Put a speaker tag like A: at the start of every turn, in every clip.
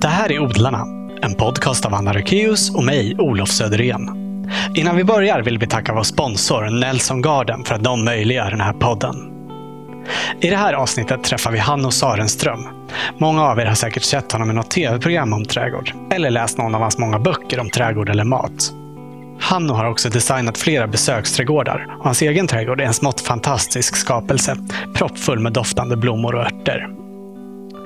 A: Det här är Odlarna, en podcast av Anna Rökeus och mig, Olof Söderén. Innan vi börjar vill vi tacka vår sponsor Nelson Garden för att de möjliggör den här podden. I det här avsnittet träffar vi Hanno Sarenström. Många av er har säkert sett honom i något tv-program om trädgård, eller läst någon av hans många böcker om trädgård eller mat. Hanno har också designat flera besöksträdgårdar och hans egen trädgård är en smått fantastisk skapelse, proppfull med doftande blommor och örter.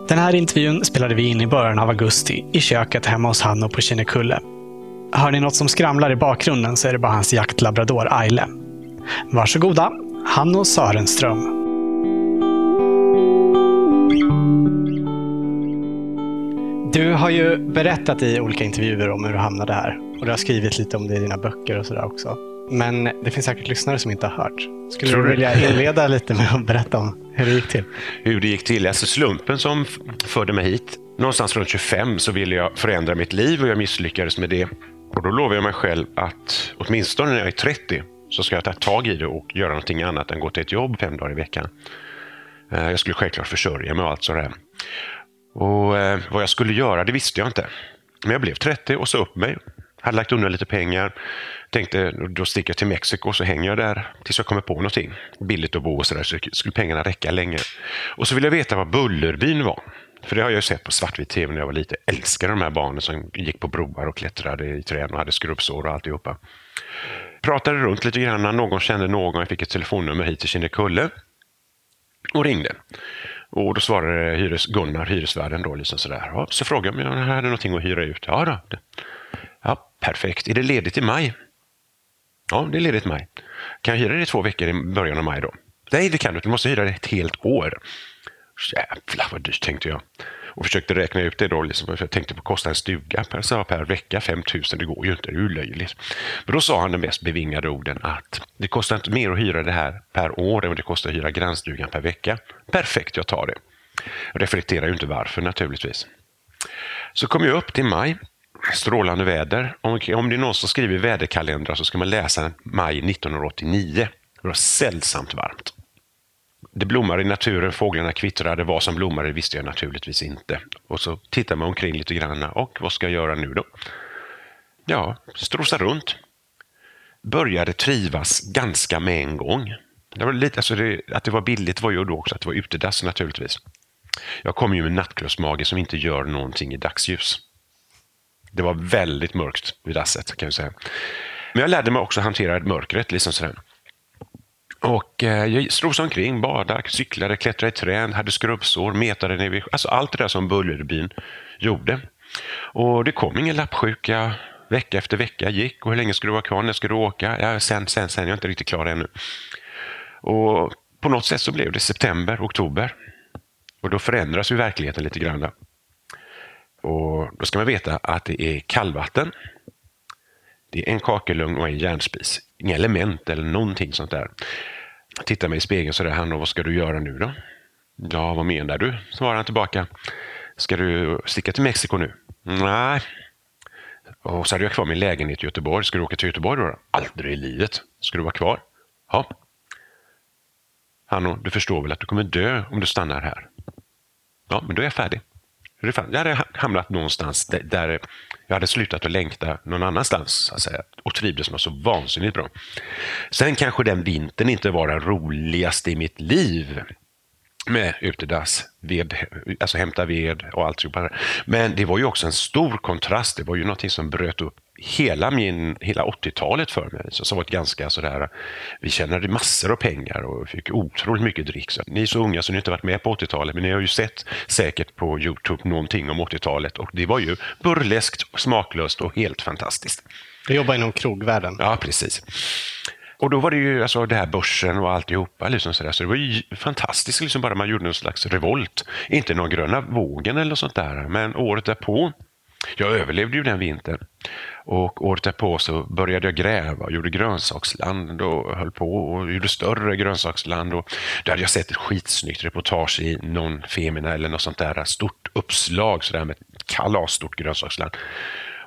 A: Den här intervjun spelade vi in i början av augusti i köket hemma hos Hanno på Kinnekulle. Hör ni något som skramlar i bakgrunden så är det bara hans jaktlabrador Aile. Varsågoda, Hanno Sörenström. Du har ju berättat i olika intervjuer om hur du hamnade här. Och du har skrivit lite om det i dina böcker och sådär också. Men det finns säkert lyssnare som inte har hört. Skulle
B: Tror
A: du vilja inleda lite med att berätta om hur det gick till?
B: hur det gick till. Alltså slumpen som förde mig hit. Någonstans runt 25 så ville jag förändra mitt liv och jag misslyckades med det. Och då lovade jag mig själv att åtminstone när jag är 30 så ska jag ta tag i det och göra någonting annat än gå till ett jobb fem dagar i veckan. Eh, Jag skulle självklart försörja mig och allt sådär. Och eh, vad jag skulle göra, det visste jag inte. Men jag blev 30 och sa upp mig. Hade lagt undan lite pengar. Tänkte, då sticker jag till Mexiko så hänger jag där tills jag kommer på någonting. Billigt att bo och sådär, så skulle pengarna räcka länge. Och så ville jag veta vad Bullerbyn var. För det har jag ju sett på svartvit tv när jag var lite. Älskade de här barnen som gick på broar och klättrade i träd och hade skrubbsår och alltihopa. Pratade runt lite grann, någon kände någon, jag fick ett telefonnummer hit till Kinnekulle och ringde. Och då svarade hyres, Gunnar, hyresvärden, då, liksom sådär. Ja, så frågade jag om jag hade någonting att hyra ut. Ja, då. Ja, perfekt. Är det ledigt i maj? Ja, det är ledigt i maj. Kan jag hyra det i två veckor i början av maj då? Nej, det kan du inte. Du måste hyra det ett helt år. Jävlar vad dyrt, tänkte jag. Och försökte räkna ut det då. Liksom, för jag tänkte på kostnaden en stuga per, så per vecka, 5 000. Det går ju inte, det är ju löjligt. Men då sa han de mest bevingade orden att det kostar inte mer att hyra det här per år än vad det kostar att hyra grannstugan per vecka. Perfekt, jag tar det. Jag reflekterar ju inte varför naturligtvis. Så kom jag upp till maj. Strålande väder. Om, om det är någon som skriver väderkalendrar så ska man läsa maj 1989. Det var sällsamt varmt. Det blommar i naturen, fåglarna kvittrade. Vad som blommade visste jag naturligtvis inte. Och så tittar man omkring lite grann. Och vad ska jag göra nu då? Ja, strosa runt. Började trivas ganska med en gång. Det var lite, alltså det, att det var billigt var ju då också att det var utedass naturligtvis. Jag kom ju med nattklubbsmage som inte gör någonting i dagsljus. Det var väldigt mörkt vid dasset kan jag säga. Men jag lärde mig också hantera mörkret. Liksom sådär. Och eh, jag strosade omkring, badade, cyklade, klättrade i träd, hade skrubbsår, metade ner vid, alltså allt det där som Bullerbyn gjorde. Och det kom ingen lappsjuka. Vecka efter vecka gick. Och hur länge skulle du vara kvar? När skulle du åka? Ja, sen, sen, sen. Jag är inte riktigt klar ännu. Och på något sätt så blev det september, oktober. Och då förändras ju verkligheten lite grann. Och då ska man veta att det är kallvatten. Det är en kakelugn och en järnspis. Inga element eller någonting sånt där. Jag tittar mig i spegeln sådär, Hanna, vad ska du göra nu då? Ja, vad menar du? Svarar han tillbaka. Ska du sticka till Mexiko nu? Nej. Och så hade jag kvar min lägenhet i Göteborg. Ska du åka till Göteborg då? Aldrig i livet. Ska du vara kvar? Ja. Hanno, du förstår väl att du kommer dö om du stannar här? Ja, men då är jag färdig. Det Jag hade hamnat någonstans där- där jag hade slutat att längta någon annanstans så att säga, och trivdes med så vansinnigt bra. Sen kanske den vintern inte var den roligaste i mitt liv med utedass, ved, alltså hämta ved och allt. Men det var ju också en stor kontrast. Det var ju någonting som bröt upp hela, min, hela 80-talet för mig. Så, som var ett ganska sådär, vi tjänade massor av pengar och fick otroligt mycket dricks. Ni är så unga så ni har inte varit med på 80-talet, men ni har ju sett säkert på Youtube någonting om 80-talet och det var ju burleskt, smaklöst och helt fantastiskt.
A: Du jobbar inom krogvärlden.
B: Ja, precis. Och då var det ju alltså det här börsen och alltihopa. Liksom så, där. så det var ju fantastiskt, liksom bara man gjorde någon slags revolt. Inte någon gröna vågen eller sånt där, men året därpå, jag överlevde ju den vintern. Och året därpå så började jag gräva och gjorde grönsaksland och höll på och gjorde större grönsaksland. Och då hade jag sett ett skitsnyggt reportage i någon Femina eller något sånt där stort uppslag så där med ett kalasstort grönsaksland.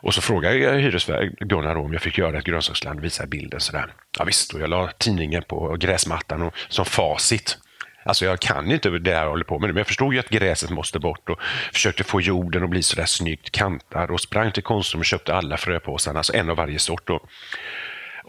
B: Och så frågade jag hyresvärd Gunnar om jag fick göra ett grönsaksland och visa bilden. Sådär. Ja, visst, och jag la tidningen på gräsmattan och som facit. Alltså jag kan inte det här jag håller på med nu, men jag förstod ju att gräset måste bort och försökte få jorden att bli sådär snyggt kantad och sprang till Konsum och köpte alla fröpåsarna, alltså en av varje sort. Då.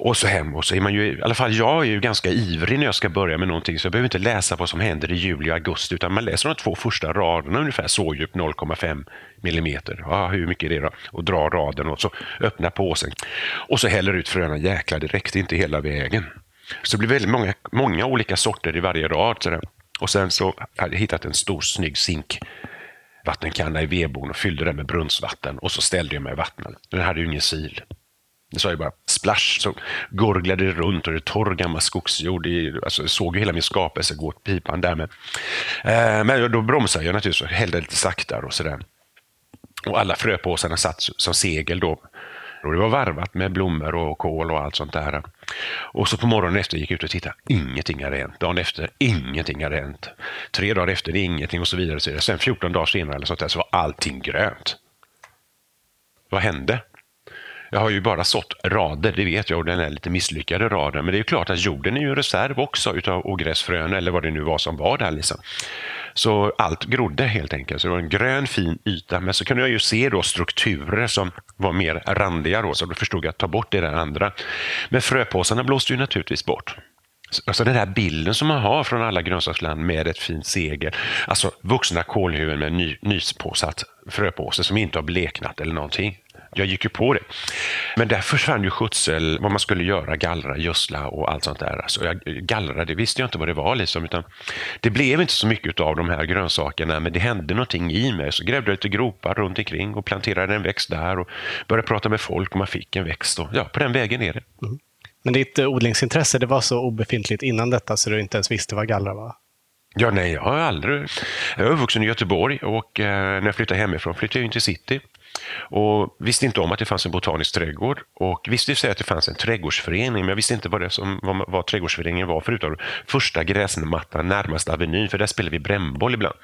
B: Och så hem och så är man ju, i alla fall jag är ju ganska ivrig när jag ska börja med någonting så jag behöver inte läsa vad som händer i juli och augusti utan man läser de två första raderna ungefär så djupt 0,5 millimeter. Ah, hur mycket är det då? Och drar raden och så öppnar påsen. Och så häller ut fröna. Jäklar, det räckte inte hela vägen. Så det blir väldigt många, många olika sorter i varje rad. Sådär. Och sen så hade jag hittat en stor snygg zink vattenkanna i vedboden och fyllde den med brunnsvatten och så ställde jag mig i vattnet. Den hade ju ingen sil. Det sa ju bara splash, så gurglade det runt och det torr gammal skogsjord. I, alltså, jag såg ju hela min skapelse gå åt pipan därmed. Eh, men då bromsade jag naturligtvis och hällde lite saktare och sådär. Och alla fröpåsarna satt som segel då. Och det var varvat med blommor och kål och allt sånt där. Och så på morgonen efter gick jag ut och tittade. Ingenting hade hänt. Dagen efter, ingenting hade hänt. Tre dagar efter, ingenting och så vidare. Så Sen 14 dagar senare eller sånt där, så var allting grönt. Vad hände? Jag har ju bara sått rader, det vet jag, och den är lite misslyckade rader. Men det är klart att jorden är ju en reserv också utav ogräsfrön eller vad det nu var som var där. Liksom. Så allt grodde helt enkelt. Så det var en grön fin yta. Men så kunde jag ju se då strukturer som var mer randiga då, så då förstod jag att ta bort det där andra. Men fröpåsarna blåste ju naturligtvis bort. Alltså den här bilden som man har från alla grönsaksland med ett fint segel. Alltså vuxna kålhuvuden med ny, nyspåsatt fröpåse som inte har bleknat eller någonting jag gick ju på det. Men där försvann ju skötsel, vad man skulle göra, gallra, gödsla och allt sånt där. Alltså jag gallrade, visste jag inte vad det var liksom, utan det blev inte så mycket av de här grönsakerna, men det hände någonting i mig. Så grävde jag lite gropar runt omkring och planterade en växt där och började prata med folk och man fick en växt. Och, ja, på den vägen är det. Mm.
A: Men ditt odlingsintresse det var så obefintligt innan detta så du inte ens visste vad gallra var?
B: Ja, nej, jag har aldrig... Jag är uppvuxen i Göteborg och eh, när jag flyttade hemifrån flyttade jag in till city. Och visste inte om att det fanns en botanisk trädgård och visste sig att det fanns en trädgårdsförening men jag visste inte vad, det som, vad, vad trädgårdsföreningen var förutom första gräsmattan närmast Avenyn för där spelade vi brännboll ibland.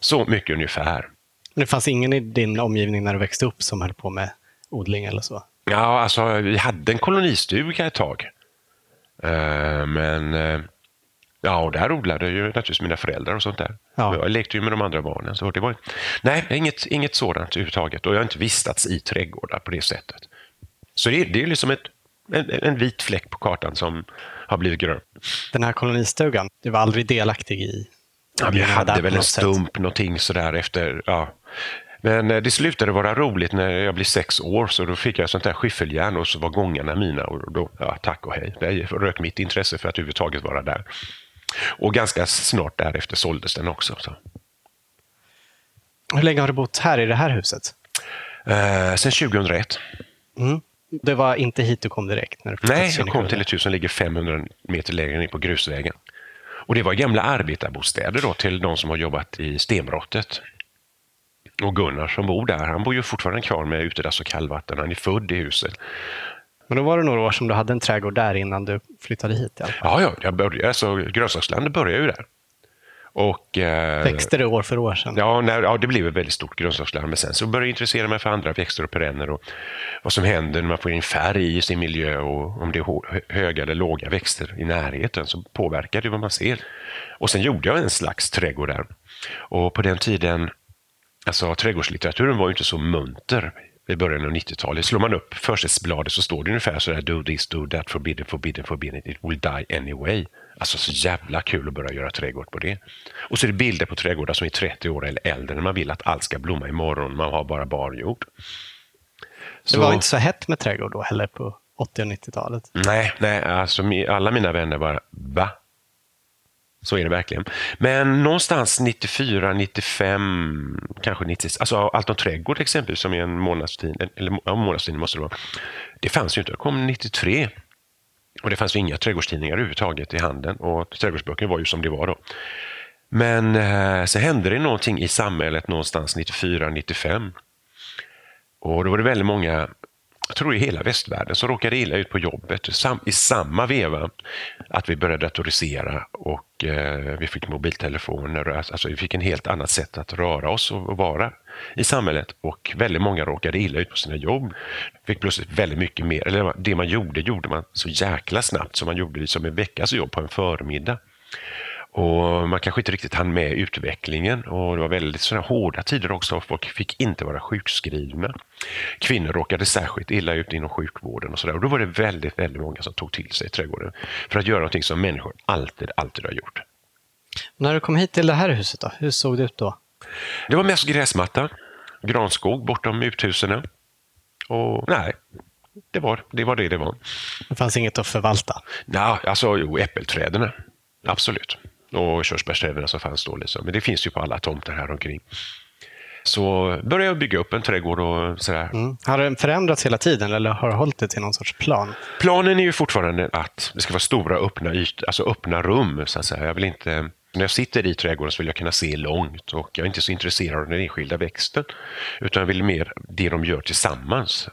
B: Så mycket ungefär.
A: Det fanns ingen i din omgivning när du växte upp som höll på med odling eller så?
B: Ja, alltså vi hade en kolonistuga ett tag. Uh, men uh, Ja, och där odlade ju naturligtvis mina föräldrar och sånt där. Ja. Jag lekte ju med de andra barnen. Så det var, nej, inget, inget sådant överhuvudtaget. Och jag har inte vistats i trädgårdar på det sättet. Så det, det är liksom ett, en, en, vit fläck på kartan som har blivit grön.
A: Den här kolonistugan, du var aldrig delaktig i?
B: Ja, vi hade väl en stump, sätt. någonting sådär efter, ja. Men eh, det slutade vara roligt när jag blev sex år, så då fick jag sånt där skiffeljärn och så var gångarna mina. Och då, ja, tack och hej. Det rök mitt intresse för att överhuvudtaget vara där. Och ganska snart därefter såldes den också. Så.
A: Hur länge har du bott här i det här huset?
B: Eh, sen 2001.
A: Mm. Det var inte hit du kom direkt? När
B: du Nej, jag kom till ett hus som ligger 500 meter längre ner på grusvägen. Och Det var gamla arbetarbostäder då, till de som har jobbat i stenbrottet. Och Gunnar som bor där, han bor ju fortfarande kvar med utedass och kallvatten. Han är född i huset.
A: Men då var det några år som du hade en trädgård där innan du flyttade hit?
B: Ja, ja jag började, alltså, grönsakslandet började ju där. Och,
A: eh, Växte det år för år sen?
B: Ja, när, ja, det blev ett väldigt stort grönsaksland. Men sen så började jag intressera mig för andra växter och perenner och vad som händer när man får in färg i sin miljö och om det är höga eller låga växter i närheten så påverkar det vad man ser. Och sen gjorde jag en slags trädgård där. Och på den tiden, alltså trädgårdslitteraturen var ju inte så munter i början av 90-talet. Slår man upp försättsbladet så står det ungefär så här do this, do that, forbidden, forbidden, forbidden, it will die anyway. Alltså så jävla kul att börja göra trädgård på det. Och så är det bilder på trädgårdar som är 30 år eller äldre när man vill att allt ska blomma imorgon, man har bara barjord.
A: Så... Det var inte så hett med trädgård då heller på 80 och 90-talet?
B: Nej, nej alltså alla mina vänner bara, va? Så är det verkligen. Men någonstans 94, 95, kanske 96, alltså Alton trädgård exempelvis som är en månadstidning, eller ja, månadstidning måste det vara. Det fanns ju inte, det kom 93. Och det fanns ju inga trädgårdstidningar överhuvudtaget i handeln och trädgårdsböcker var ju som det var då. Men eh, så hände det någonting i samhället någonstans 94, 95. Och då var det väldigt många jag tror i hela västvärlden, som råkade illa ut på jobbet i samma veva att vi började datorisera och eh, vi fick mobiltelefoner. Alltså, alltså vi fick en helt annat sätt att röra oss och vara i samhället och väldigt många råkade illa ut på sina jobb. Fick plötsligt väldigt mycket mer, eller det man gjorde, gjorde man så jäkla snabbt som man gjorde det som en veckas jobb på en förmiddag. Och man kanske inte riktigt hann med utvecklingen och det var väldigt sådana hårda tider också. Folk fick inte vara sjukskrivna. Kvinnor råkade särskilt illa ut inom sjukvården och sådär. Och då var det väldigt, väldigt många som tog till sig trädgården för att göra någonting som människor alltid, alltid har gjort.
A: När du kom hit till det här huset då, hur såg det ut då?
B: Det var mest gräsmatta, granskog bortom uthusen. Och nej, det var det var det, det var.
A: Det fanns inget att förvalta?
B: Nej, alltså jo, äppelträden. Absolut. Och körsbärsträden som fanns då. Liksom. Men det finns ju på alla tomter här omkring. Så började jag bygga upp en trädgård och sådär. Mm.
A: Har den förändrats hela tiden eller har du hållit det till någon sorts plan?
B: Planen är ju fortfarande att det ska vara stora öppna, yt, alltså öppna rum. Så att säga. Jag vill inte när jag sitter i trädgården så vill jag kunna se långt och jag är inte så intresserad av den enskilda växten utan jag vill mer det de gör tillsammans.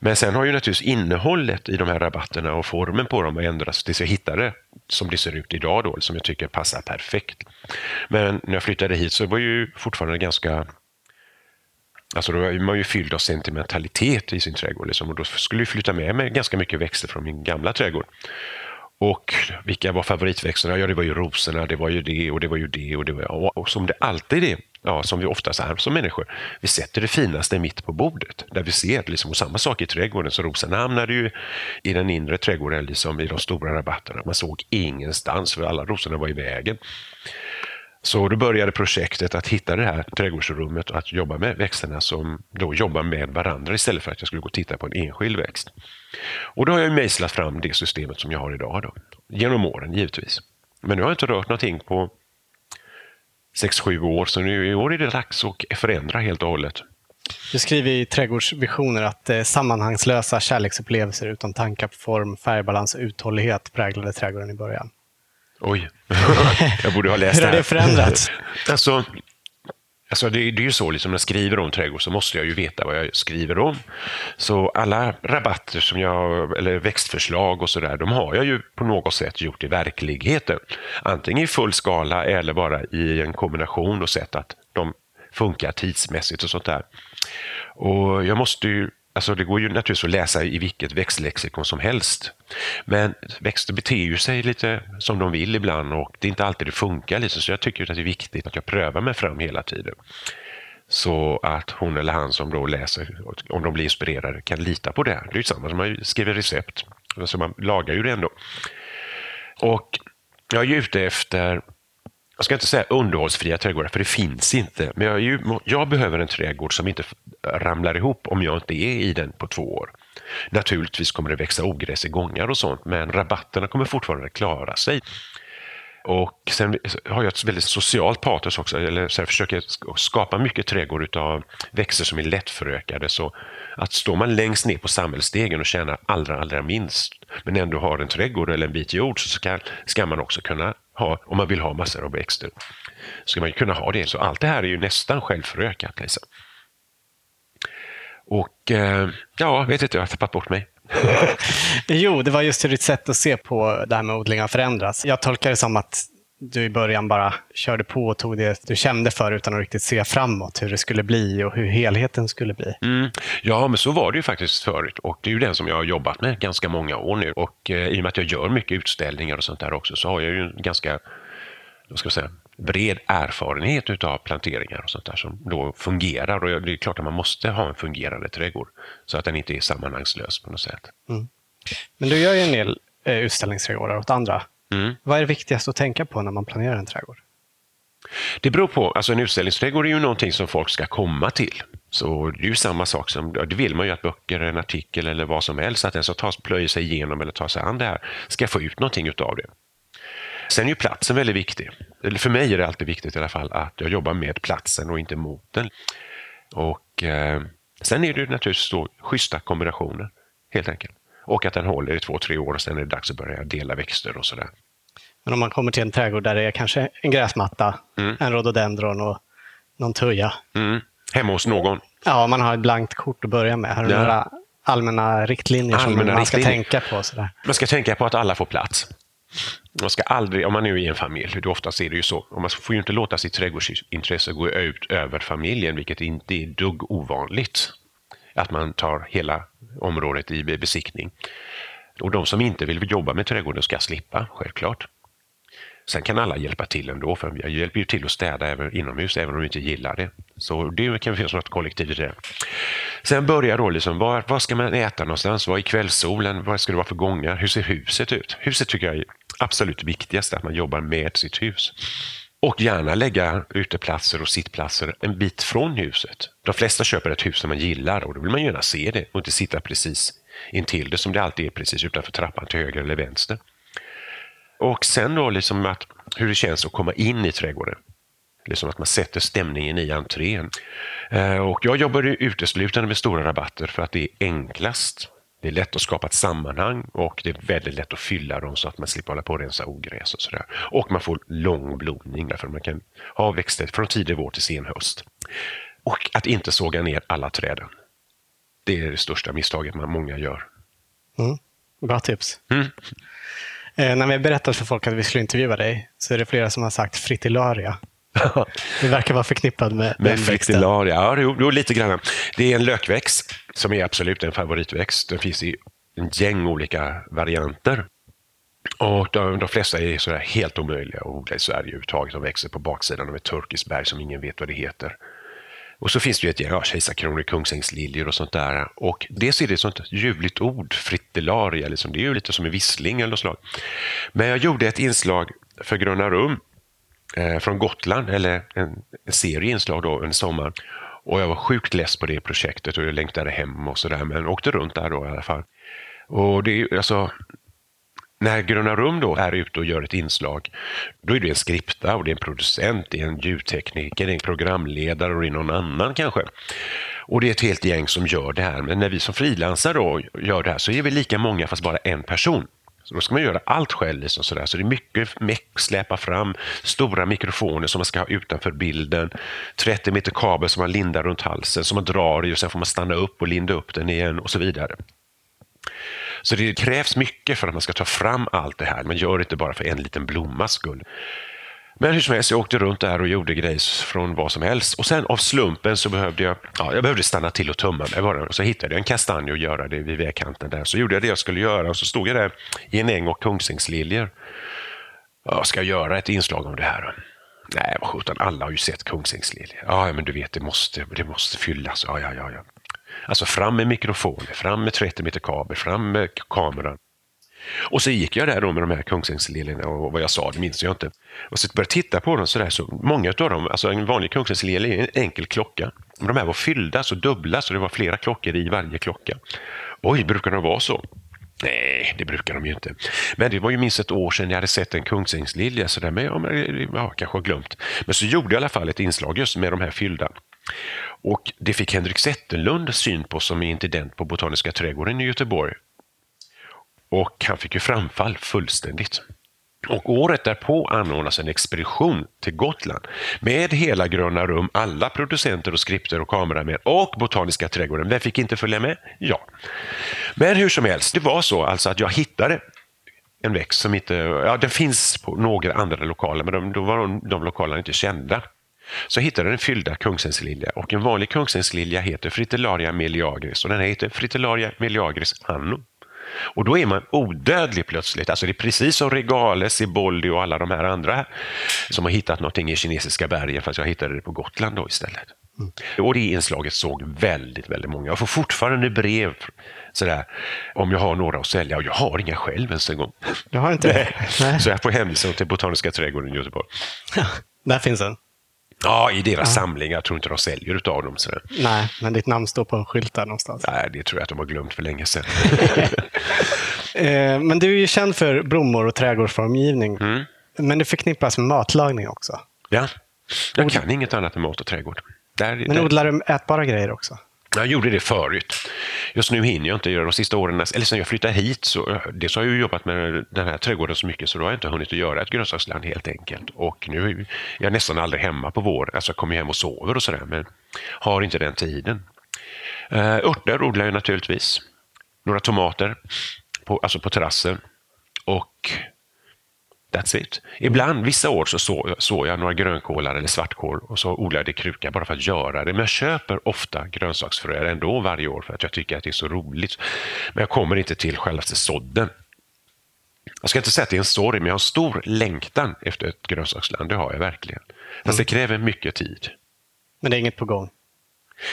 B: Men sen har ju naturligtvis innehållet i de här rabatterna och formen på dem ändrats tills jag hittade det som det ser ut idag då, som jag tycker passar perfekt. Men när jag flyttade hit så var ju fortfarande ganska Alltså då är man ju fylld av sentimentalitet i sin trädgård liksom, och då skulle jag flytta med mig ganska mycket växter från min gamla trädgård. Och vilka var favoritväxterna? Ja, det var ju rosorna, det var ju det och det var ju det och det var Och som det alltid är, ja, som vi oftast är som människor, vi sätter det finaste mitt på bordet. Där vi ser, liksom, och samma sak i trädgården, så rosorna hamnade ju i den inre trädgården, liksom i de stora rabatterna. Man såg ingenstans, för alla rosorna var i vägen. Så då började projektet att hitta det här trädgårdsrummet och att jobba med växterna som då jobbar med varandra istället för att jag skulle gå och titta på en enskild växt. Och då har jag mejslat fram det systemet som jag har idag. Då. Genom åren givetvis. Men nu har jag inte rört någonting på 6-7 år, så nu i år är det dags att förändra helt och hållet.
A: Du skriver i Trädgårdsvisioner att eh, sammanhangslösa kärleksupplevelser utan tankar på form, färgbalans och uthållighet präglade trädgården i början.
B: Oj, jag borde ha läst
A: det här. Hur har det förändrats?
B: alltså, Alltså det, det är ju så, liksom när jag skriver om trädgård så måste jag ju veta vad jag skriver om. Så alla rabatter som jag, eller växtförslag och sådär, de har jag ju på något sätt gjort i verkligheten. Antingen i full skala eller bara i en kombination och sett att de funkar tidsmässigt och sånt där. Och jag måste ju Alltså det går ju naturligtvis att läsa i vilket växtlexikon som helst. Men växter beter ju sig lite som de vill ibland och det är inte alltid det funkar. Liksom. Så jag tycker att det är viktigt att jag prövar mig fram hela tiden. Så att hon eller han som då läser, om de blir inspirerade, kan lita på det. Det är ju samma som man skriver recept. Alltså man lagar ju det ändå. Och jag är ute efter jag ska inte säga underhållsfria trädgårdar, för det finns inte. Men jag, ju, jag, behöver en trädgård som inte ramlar ihop om jag inte är i den på två år. Naturligtvis kommer det växa ogräs i gångar och sånt, men rabatterna kommer fortfarande klara sig. Och sen har jag ett väldigt socialt patos också, eller så jag försöker skapa mycket trädgård av växter som är lättförökade. Så att står man längst ner på samhällsstegen och tjänar allra, allra minst, men ändå har en trädgård eller en bit jord, så ska, ska man också kunna ha, om man vill ha massor av växter, ska man kunna ha det. Så allt det här är ju nästan självförökat. Liksom. Och eh, ja, vet inte, jag har tappat bort mig.
A: jo, det var just hur ditt sätt att se på det här med odling har förändrats. Jag tolkar det som att du i början bara körde på och tog det du kände för utan att riktigt se framåt hur det skulle bli och hur helheten skulle bli.
B: Mm. Ja, men så var det ju faktiskt förut och det är ju den som jag har jobbat med ganska många år nu och eh, i och med att jag gör mycket utställningar och sånt där också så har jag ju en ganska vad ska jag säga, bred erfarenhet av planteringar och sånt där som då fungerar och det är klart att man måste ha en fungerande trädgård så att den inte är sammanhangslös på något sätt. Mm.
A: Men du gör ju en del eh, utställningsträdgårdar åt andra. Mm. Vad är det viktigaste att tänka på när man planerar en trädgård?
B: Det beror på. Alltså en utställningsträdgård är ju någonting som folk ska komma till. Så det är ju samma sak som, det vill man ju att böcker, en artikel eller vad som helst, att den som tar, plöjer sig igenom eller tar sig an det här ska få ut någonting utav det. Sen är ju platsen väldigt viktig. Eller för mig är det alltid viktigt i alla fall att jag jobbar med platsen och inte mot den. Och eh, Sen är det naturligtvis då schyssta kombinationer, helt enkelt. Och att den håller i två, tre år och sen är det dags att börja dela växter och sådär.
A: Men om man kommer till en trädgård där det är kanske en gräsmatta, mm. en rhododendron och någon tuja.
B: Mm. Hemma hos någon?
A: Ja, man har ett blankt kort att börja med. Har du ja. några allmänna riktlinjer allmänna som man ska tänka på? Sådär?
B: Man ska tänka på att alla får plats. Man ska aldrig, om man nu är i en familj, det oftast är det ju så, och man får ju inte låta sitt trädgårdsintresse gå ut över familjen, vilket inte är dugg ovanligt. Att man tar hela området i besiktning. Och de som inte vill jobba med trädgården ska slippa, självklart. Sen kan alla hjälpa till ändå, för jag hjälper ju till att städa även inomhus, även om vi inte gillar det. Så det kan finnas något kollektiv i det. Sen börjar då liksom, var, var ska man äta någonstans? Var är kvällssolen? Vad ska det vara för gångar? Hur ser huset ut? Huset tycker jag är absolut viktigast, att man jobbar med sitt hus. Och gärna lägga uteplatser och sittplatser en bit från huset. De flesta köper ett hus som man gillar och då vill man gärna se det och inte sitta precis intill det som det alltid är precis utanför trappan till höger eller vänster. Och sen då liksom att, hur det känns att komma in i trädgården. Liksom att man sätter stämningen i entrén. Eh, och jag jobbar uteslutande med stora rabatter för att det är enklast. Det är lätt att skapa ett sammanhang och det är väldigt lätt att fylla dem så att man slipper hålla på och rensa ogräs och sådär. Och man får lång blomning därför man kan ha växter från tidig vår till sen höst. Och att inte såga ner alla träden. Det är det största misstaget man många gör.
A: Mm. Bra tips. Mm. Eh, när vi berättat för folk att vi skulle intervjua dig så är det flera som har sagt fritillaria. Det verkar vara förknippad med,
B: med den fritillaria. Ja, jo, jo, lite grann. Det är en lökväxt som är absolut en favoritväxt. Den finns i en gäng olika varianter. Och de, de flesta är sådär helt omöjliga att odla i Sverige överhuvudtaget. De växer på baksidan av ett turkiskt berg som ingen vet vad det heter. Och så finns det ju ett gäng ja, kejsarkronor, kungsängsliljor och sånt där. Och dels är det ett sånt ljuvligt ord, fritillaria, liksom. det är ju lite som en vissling eller något slag. Men jag gjorde ett inslag för Gröna Rum eh, från Gotland, eller en, en serie inslag då en sommar. Och jag var sjukt less på det projektet och jag längtade hem och sådär, men åkte runt där då i alla fall. Och det är alltså, när Gröna Rum då är ute och gör ett inslag, då är det en skripta och det är en producent, det är en ljudtekniker, det är en programledare och det är någon annan kanske. Och det är ett helt gäng som gör det här. Men när vi som frilansar då gör det här så är vi lika många fast bara en person. Så då ska man göra allt själv. Liksom sådär. Så det är mycket meck, släpa fram stora mikrofoner som man ska ha utanför bilden. 30 meter kabel som man lindar runt halsen som man drar i och sen får man stanna upp och linda upp den igen och så vidare. Så det krävs mycket för att man ska ta fram allt det här. Man gör det inte bara för en liten blommas skull. Men hur som helst, jag åkte runt där och gjorde grejer från vad som helst. Och sen av slumpen så behövde jag, ja, jag behövde stanna till och tumma mig bara. Så hittade jag en kastanj och göra det vid vägkanten där. Så gjorde jag det jag skulle göra och så stod jag där i en äng och kungsängsliljor. Ja, ska jag göra ett inslag om det här? Nej, vad sjutton, alla har ju sett kungsängsliljor. Ja, men du vet, det måste, det måste fyllas. Ja, ja, ja, ja. Alltså fram med mikrofoner, fram med 30 meter kabel, fram med kameran. Och så gick jag där då med de här kungsängsliljorna och vad jag sa, det minns jag inte. Och så började titta på dem sådär, så många av dem, alltså en vanlig kungsängslilja är en enkel klocka. Men de här var fyllda, så dubbla, så det var flera klockor i varje klocka. Oj, brukar de vara så? Nej, det brukar de ju inte. Men det var ju minst ett år sedan jag hade sett en kungsängslilja, så där, men ja, men, ja, kanske har glömt. Men så gjorde jag i alla fall ett inslag just med de här fyllda. Och det fick Henrik Zetterlund syn på som är intendent på Botaniska trädgården i Göteborg. Och han fick ju framfall fullständigt. Och året därpå anordnas en expedition till Gotland med hela Gröna Rum, alla producenter och skripter och kameramän och Botaniska trädgården. Vem fick inte följa med? Ja. Men hur som helst, det var så alltså att jag hittade en växt som inte, ja den finns på några andra lokaler men de, då var de, de lokalerna inte kända. Så jag hittade den fyllda kungsängslilja och en vanlig kungsängslilja heter Fritillaria meliagris och den här heter Fritillaria meliagris anno. Och då är man odödlig plötsligt. Alltså det är precis som Regales, Siboldi och alla de här andra som har hittat någonting i kinesiska bergen fast jag hittade det på Gotland då istället. Mm. Och det inslaget såg väldigt, väldigt många. Jag får fortfarande brev sådär, om jag har några att sälja och jag har inga själv ens en gång.
A: Du har inte
B: det? Nej. Så jag får hänvisa till Botaniska trädgården i Göteborg.
A: Ja, där finns den.
B: Ja, i deras ja. samling. Jag tror inte de säljer utav dem. Sådär.
A: Nej, men ditt namn står på skyltar någonstans.
B: Nej, det tror jag att de har glömt för länge sedan.
A: Eh, men du är ju känd för blommor och trädgårdsformgivning. Mm. Men det förknippas med matlagning också.
B: Ja, jag kan inget annat än mat och trädgård.
A: Där, men där... odlar du ätbara grejer också?
B: Jag gjorde det förut. Just nu hinner jag inte göra de sista åren. Eller sen jag flyttade hit, så eh, dels har jag jobbat med den här trädgården så mycket så då har jag inte hunnit att göra ett grönsaksland helt enkelt. Och nu är jag nästan aldrig hemma på våren. Alltså jag kommer hem och sover och sådär, men har inte den tiden. Uh, örter odlar jag naturligtvis. Några tomater, på, alltså på terrassen. Och That's it. Ibland, vissa år, så såg så jag några grönkålar eller svartkål och så odlade jag i kruka bara för att göra det. Men jag köper ofta grönsaksfröer ändå varje år för att jag tycker att det är så roligt. Men jag kommer inte till själva sådden. Jag ska inte säga att det är en story, men jag har stor längtan efter ett grönsaksland. Det har jag verkligen. Fast det kräver mycket tid.
A: Men det är inget på gång?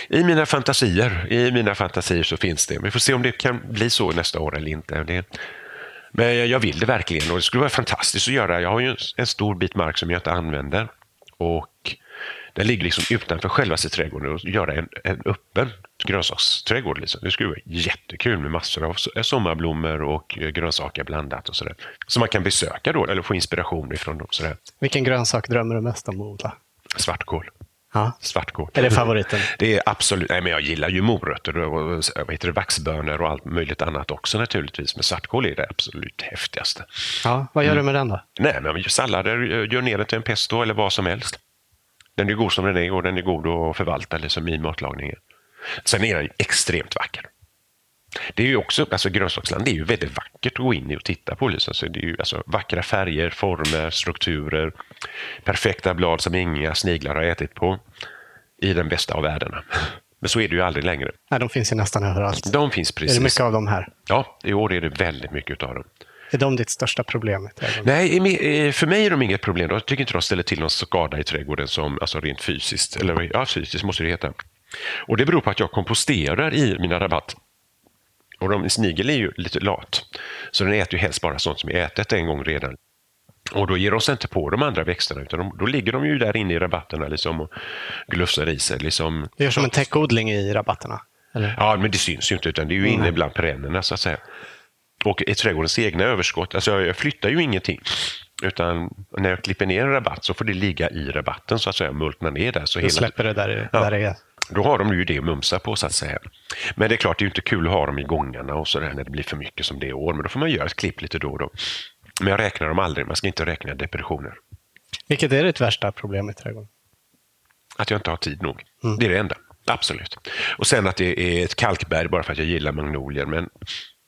B: I mina fantasier, i mina fantasier så finns det. Vi får se om det kan bli så nästa år eller inte. Det, men jag vill det verkligen och det skulle vara fantastiskt att göra. Jag har ju en stor bit mark som jag inte använder. Och den ligger liksom utanför själva trädgården och göra en, en öppen grönsaksträdgård. Liksom. Det skulle vara jättekul med massor av sommarblommor och grönsaker blandat och sådär. Som man kan besöka då eller få inspiration ifrån. Och sådär.
A: Vilken grönsak drömmer du mest om att odla?
B: Svartkål.
A: Ja.
B: Svartkål.
A: Är det favoriten?
B: Det är absolut, nej men jag gillar ju morötter och vad heter det, vaxbönor och allt möjligt annat också naturligtvis. Men svartkål är det absolut häftigaste.
A: Ja, vad gör mm. du med den då?
B: Nej, men sallader, gör ner den till en pesto eller vad som helst. Den är god som den är och den är god att förvalta liksom i matlagningen. Sen är den extremt vacker. Det är ju också, alltså grönsaksland är ju väldigt vackert att gå in i och titta på. Liksom. Så det är ju alltså, vackra färger, former, strukturer, perfekta blad som inga sniglar har ätit på i den bästa av världarna. Men så är det ju aldrig längre.
A: Nej, de finns ju nästan överallt.
B: De finns precis.
A: Är det mycket av dem här?
B: Ja, i år är det väldigt mycket av dem.
A: Är de ditt största problem?
B: Nej, för mig är de inget problem. Jag tycker inte de ställer till någon skada i trädgården som, alltså rent fysiskt. Eller ja, fysiskt måste det heta. Och det beror på att jag komposterar i mina rabatt. Och de, snigel är ju lite lat. Så den äter ju helst bara sånt som är ätet en gång redan. Och då ger de sig inte på de andra växterna utan de, då ligger de ju där inne i rabatterna liksom och glufsar i sig. Liksom.
A: Det är som en täckodling i rabatterna? Eller?
B: Ja, men det syns ju inte utan det är ju inne bland perennerna så att säga. Och i trädgårdens egna överskott, alltså jag flyttar ju ingenting. Utan när jag klipper ner en rabatt så får det ligga i rabatten så att säga, multna ner där. Så
A: du hela... släpper det där, ja. där det är?
B: Då har de ju det att mumsa på så att säga. Men det är klart, det är inte kul att ha dem i gångarna och sådär när det blir för mycket som det är år. Men då får man göra ett klipp lite då och då. Men jag räknar dem aldrig, man ska inte räkna depressioner.
A: Vilket är ditt värsta problem i trädgården?
B: Att jag inte har tid nog. Mm. Det är det enda. Absolut. Och sen att det är ett kalkberg bara för att jag gillar magnolier. Men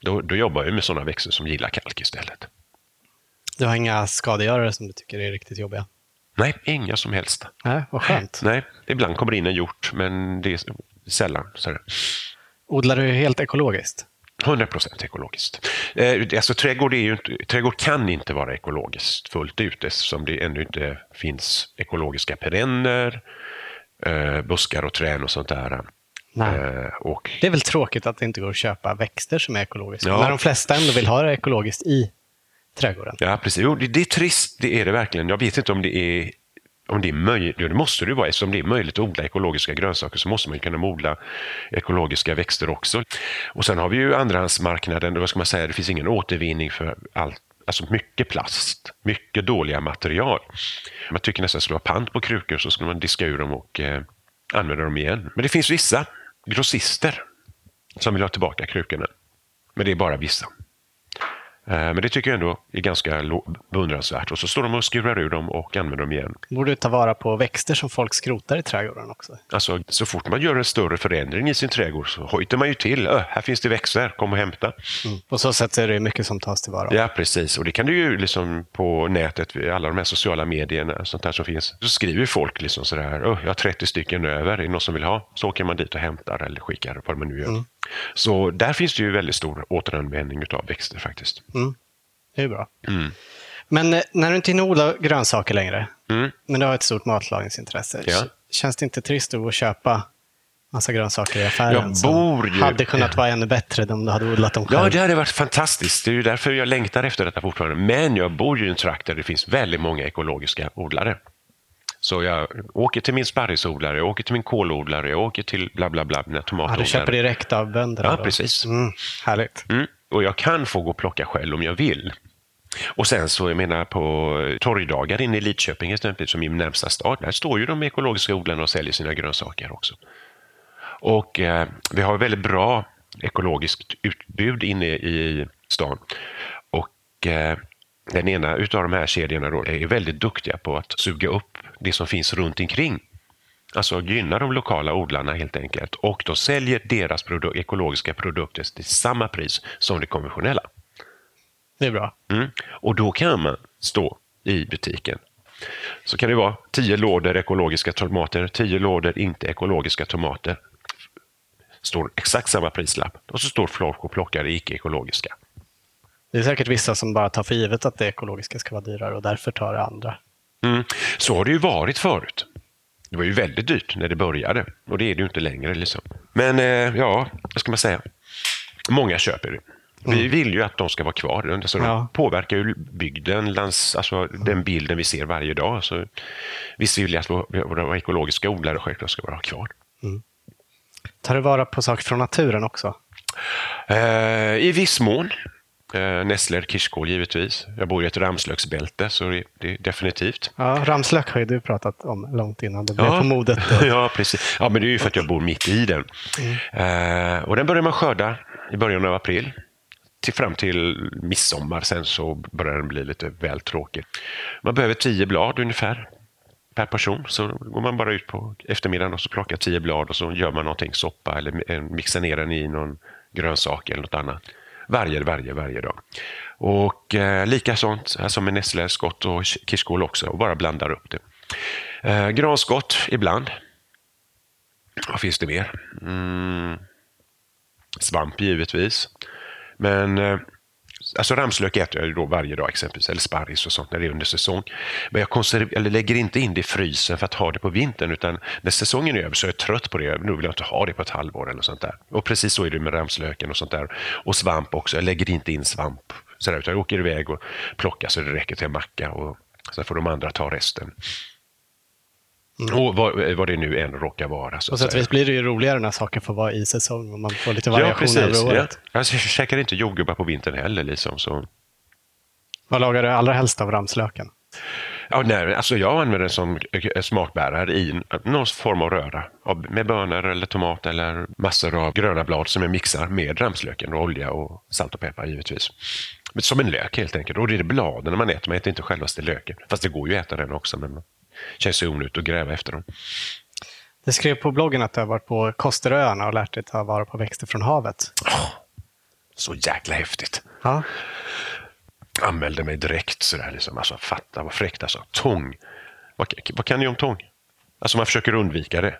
B: då, då jobbar jag med sådana växter som gillar kalk istället.
A: Du har inga skadegörare som du tycker är riktigt jobbiga?
B: Nej, inga som helst.
A: Nej, vad skönt.
B: Nej, ibland kommer det in en hjort, men det är sällan. Så
A: Odlar du helt ekologiskt?
B: 100 procent ekologiskt. Eh, alltså, trädgård, inte, trädgård kan inte vara ekologiskt fullt ut eftersom det ännu inte finns ekologiska perenner, eh, buskar och träd och sånt där.
A: Eh, och... Det är väl tråkigt att det inte går att köpa växter som är ekologiska, ja. när de flesta ändå vill ha det ekologiskt i trädgården.
B: Ja, precis. Jo, det, det, är trist, det är det verkligen. Jag vet inte om det är om det är möjligt, det måste det vara, eftersom det är möjligt att odla ekologiska grönsaker så måste man kunna odla ekologiska växter också. Och sen har vi ju andrahandsmarknaden, vad ska man säga, det finns ingen återvinning för allt alltså mycket plast, mycket dåliga material. Man tycker nästan att det skulle vara pant på krukor så skulle man diska ur dem och eh, använda dem igen. Men det finns vissa grossister som vill ha tillbaka krukorna. Men det är bara vissa. Eh, men det tycker jag ändå är ganska beundransvärt. Och så står de och skurar ur dem och använder dem igen.
A: Borde ta vara på växter som folk skrotar i trädgården också?
B: Alltså, så fort man gör en större förändring i sin trädgård så hojtar man ju till. Äh, här finns det växter, kom och hämta.
A: Mm. På så sätt är det mycket som tas tillvara.
B: Ja, precis. Och det kan du ju liksom på nätet, alla de här sociala medierna sånt där som finns. Så skriver folk liksom sådär, jag har 30 stycken över, är det någon som vill ha? Så åker man dit och hämtar eller skickar, vad man nu gör. Mm. Så där finns det ju väldigt stor återanvändning av växter faktiskt.
A: Mm. Det är bra. Mm. Men eh, när du inte hinner odla grönsaker längre, mm. men du har ett stort matlagningsintresse, ja. känns det inte trist att köpa massa grönsaker i affären
B: jag bor
A: ju... hade kunnat vara ännu bättre om du hade odlat dem själv?
B: Ja, det hade varit fantastiskt. Det är ju därför jag längtar efter detta fortfarande. Men jag bor ju i en trakt där det finns väldigt många ekologiska odlare. Så jag åker till min sparrisodlare, jag åker till min kålodlare, jag åker till bla bla bla, mina tomatodlare.
A: Ja, du köper direkt av bönderna?
B: Ja, då. precis.
A: Mm, härligt.
B: Mm. Och jag kan få gå och plocka själv om jag vill. Och sen så, jag menar på torgdagar inne i Lidköping exempelvis, som är min närmsta stad, där står ju de ekologiska odlarna och säljer sina grönsaker också. Och eh, vi har väldigt bra ekologiskt utbud inne i stan. Och eh, den ena utav de här kedjorna då är väldigt duktiga på att suga upp det som finns runt omkring. Alltså gynna de lokala odlarna helt enkelt. Och de säljer deras produ ekologiska produkter till samma pris som det konventionella.
A: Det är bra.
B: Mm. Och då kan man stå i butiken. Så kan det vara tio lådor ekologiska tomater, tio lådor inte ekologiska tomater. Står exakt samma prislapp och så står folk och plockar det icke-ekologiska.
A: Det är säkert vissa som bara tar för givet att det ekologiska ska vara dyrare och därför tar det andra.
B: Mm. Så har det ju varit förut. Det var ju väldigt dyrt när det började och det är det ju inte längre. Liksom. Men eh, ja, vad ska man säga? Många köper det. Vi
A: Mm.
B: vill ju att de ska vara kvar. Alltså,
A: Ja.
B: De påverkar ju bygden, lands, alltså den bilden vi ser varje dag. Så visst vill jag att våra ekologiska odlare självklart ska vara kvar.
A: Tar du vara på saker från naturen också?
B: Eh, I viss mån. Eh, nässlor, kirskål givetvis. Jag bor i ett ramslöksbälte, så det, det är definitivt.
A: Ja, ramslök har ju du pratat om långt innan det blev på modet.
B: Ja, precis. Ja, men det är ju för att jag bor mitt i den. Eh, och den börjar man skörda i början av april. Till, fram till midsommar, sen så börjar den bli lite väl tråkig. Man behöver tio blad ungefär per person. Så går man bara ut på eftermiddagen och så plockar tio blad och så gör man någonting, soppa eller eh, mixar ner den i någon grönsak eller något annat. Varje, varje, varje dag. Och eh, lika sånt alltså som med nässlor, skott och kirskål också och bara blandar upp det. Eh, granskott ibland. Vad finns det mer? Mm. Svamp givetvis. Men eh, alltså ramslök äter jag då varje dag exempelvis, eller sparris och sånt när det är under säsong. Men jag konserv- eller lägger inte in det i frysen för att ha det på vintern utan när säsongen är över så är jag trött på det. Nu vill jag inte ha det på ett halvår eller sånt där. Och precis så är det med ramslöken och sånt där. Och svamp också. Jag lägger inte in svamp. Så där, utan jag åker iväg och plockar så det räcker till en macka och sen får de andra ta resten. Och vad, vad det nu än råkar vara. Så
A: På sätt och vis blir det ju roligare när saker får vara i säsong och man får lite
B: Ja,
A: variation
B: precis.
A: över
B: Ja.
A: året.
B: Jag käkar inte jordgubbar på vintern heller. Liksom, så.
A: Vad lagar du allra helst av ramslöken?
B: Ja, nej, alltså jag använder den som eh, smakbärare i någon form av röra. Med bönor eller tomat eller massor av gröna blad som jag mixar med ramslöken och olja och salt och peppar givetvis. Men som en lök helt enkelt. Och det är bladen man äter, man äter inte självaste löken. Fast det går ju att äta den också, men känns ju onödigt att gräva efter dem.
A: Du skrev på bloggen att du har varit på Kosteröarna och lärt dig ta vara på växter från havet.
B: Så jäkla häftigt.
A: Ja.
B: anmälde mig direkt. Sådär, liksom. alltså, fatta vad fräckt. Alltså. Tång. Vad, vad kan ni om tång? Alltså, man försöker undvika det.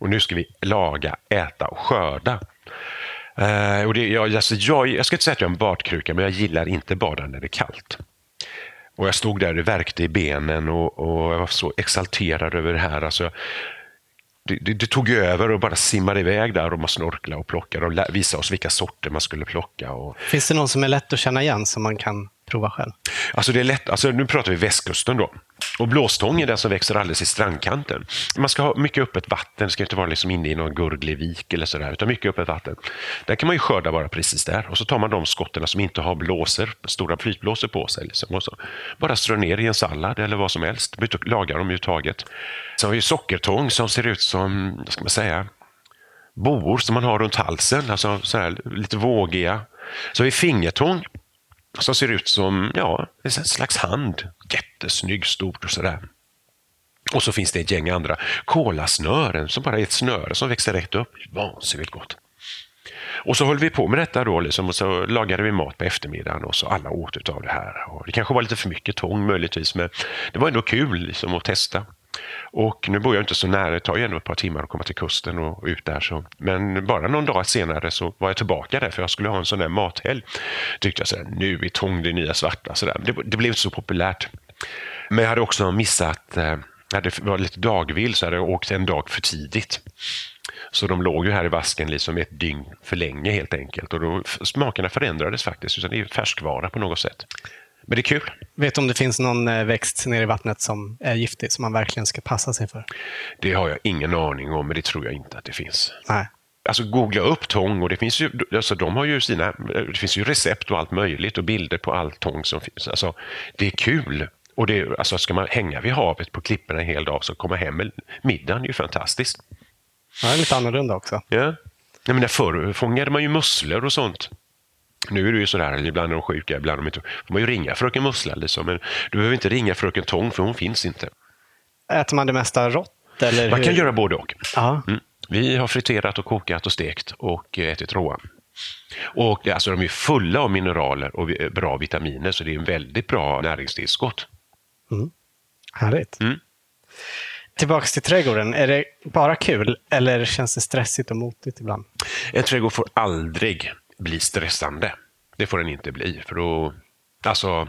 B: Och nu ska vi laga, äta och skörda. Eh, och det, jag, alltså, jag, jag ska inte säga att jag är en badkruka, men jag gillar inte bada när det är kallt. Och Jag stod där och det värkte i benen och, och jag var så exalterad över det här. Alltså, det, det, det tog över och bara simmade iväg där och man snorklade och plockade och visade oss vilka sorter man skulle plocka. Och,
A: Finns det någon som är lätt att känna igen som man kan prova själv?
B: Alltså det är lätt, alltså nu pratar vi västkusten då. Och blåstång är den som växer alldeles i strandkanten. Man ska ha mycket öppet vatten, det ska inte vara liksom inne i någon gurglig vik eller sådär, utan mycket öppet vatten. Där kan man ju skörda bara precis där. Och så tar man de skotten som inte har blåser, stora flytblåsor på sig. Liksom, och så bara strö ner i en sallad eller vad som helst. Lagar dem överhuvudtaget. Sen har vi sockertång som ser ut som, vad ska man säga, boor som man har runt halsen, alltså sådär, lite vågiga. Så har vi fingertång som ser ut som ja, en slags hand. Jättesnygg, stort och sådär. Och så finns det ett gäng andra. Kolasnören som bara är ett snöre som växer rätt upp. Vansinnigt gott. Och så höll vi på med detta då liksom, och så lagade vi mat på eftermiddagen och så alla åt av det här. Och det kanske var lite för mycket tång möjligtvis men det var ändå kul liksom, att testa. Och nu bor jag inte så nära, det tar ju ändå ett par timmar att komma till kusten och ut där. Så. Men bara någon dag senare så var jag tillbaka där för jag skulle ha en sån där mathelg. Tyckte jag så här, nu är tång det nya svarta. Så. Det, det blev inte så populärt. Men jag hade också missat, eh, jag var lite dagvill så hade jag åkt en dag för tidigt. Så de låg ju här i vasken liksom ett dygn för länge helt enkelt. Och då, smakerna förändrades faktiskt, utan det är färskvara på något sätt. Men det är kul.
A: Vet du om det finns någon eh, växt nere i vattnet som är giftig, som man verkligen ska passa sig för?
B: Det har jag ingen aning om, men det tror jag inte att det finns.
A: Nej.
B: Alltså googla upp tång och det finns ju, alltså de har ju sina, det finns ju recept och allt möjligt och bilder på all tång som finns. Alltså, det är kul. Och det, alltså ska man hänga vid havet på klipporna en hel dag så komma hem med middagen är ju fantastiskt.
A: Ja, det är lite annorlunda också.
B: Ja. Jag menar, förr fångade man ju musslor och sånt. Nu är det ju sådär, ibland är de sjuka, ibland är de inte. får man ju ringa fröken Mussla. Liksom. Men du behöver inte ringa fröken Tång för hon finns inte.
A: Äter man det mesta rått? Eller
B: Man
A: hur?
B: kan göra både och. Mm. Vi har friterat och kokat och stekt och ätit råa. Och alltså, de är fulla av mineraler och vi- bra vitaminer så det är en väldigt bra näringstillskott.
A: Härligt.
B: Mm.
A: Tillbaks till trädgården. Är det bara kul eller känns det stressigt och motigt ibland?
B: En trädgård får aldrig bli stressande. Det får den inte bli. För då, alltså,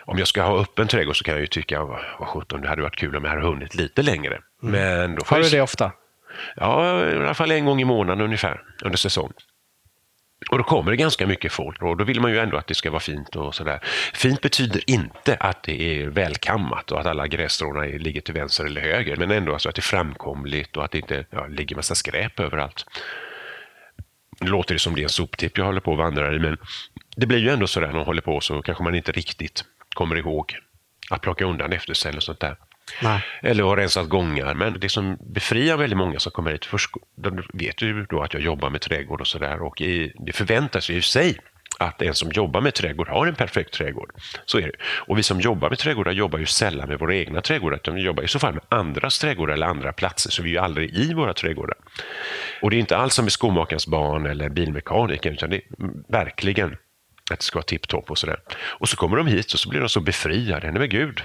B: om jag ska ha öppen trädgård så kan jag ju tycka, vad, sjutton, det hade varit kul om jag hade hunnit lite längre.
A: Mm.
B: Men då får
A: Har du det ofta?
B: Ja, i alla fall en gång i månaden ungefär under säsong. Och då kommer det ganska mycket folk och då vill man ju ändå att det ska vara fint och sådär. Fint betyder inte att det är välkammat och att alla grässtråna ligger till vänster eller höger, men ändå alltså att det är framkomligt och att det inte ja, ligger massa skräp överallt. Nu låter det som det är en soptipp jag håller på och vandrar i, men det blir ju ändå sådär när man håller på så kanske man inte riktigt kommer ihåg att plocka undan efter sig eller sånt där.
A: Nej.
B: Eller har rensat gångar. Men det som befriar väldigt många som kommer hit, först, de vet ju då att jag jobbar med trädgård och sådär. Och i, det förväntas ju i sig att en som jobbar med trädgård har en perfekt trädgård. Så är det. Och vi som jobbar med trädgårdar jobbar ju sällan med våra egna trädgårdar, utan vi jobbar i så fall med andras trädgårdar eller andra platser, så vi är ju aldrig i våra trädgårdar. Och det är inte alls som med skomakarens barn eller bilmekanikern, utan det är verkligen att det ska vara tipptopp och sådär. Och så kommer de hit och så blir de så befriade. Nej men gud,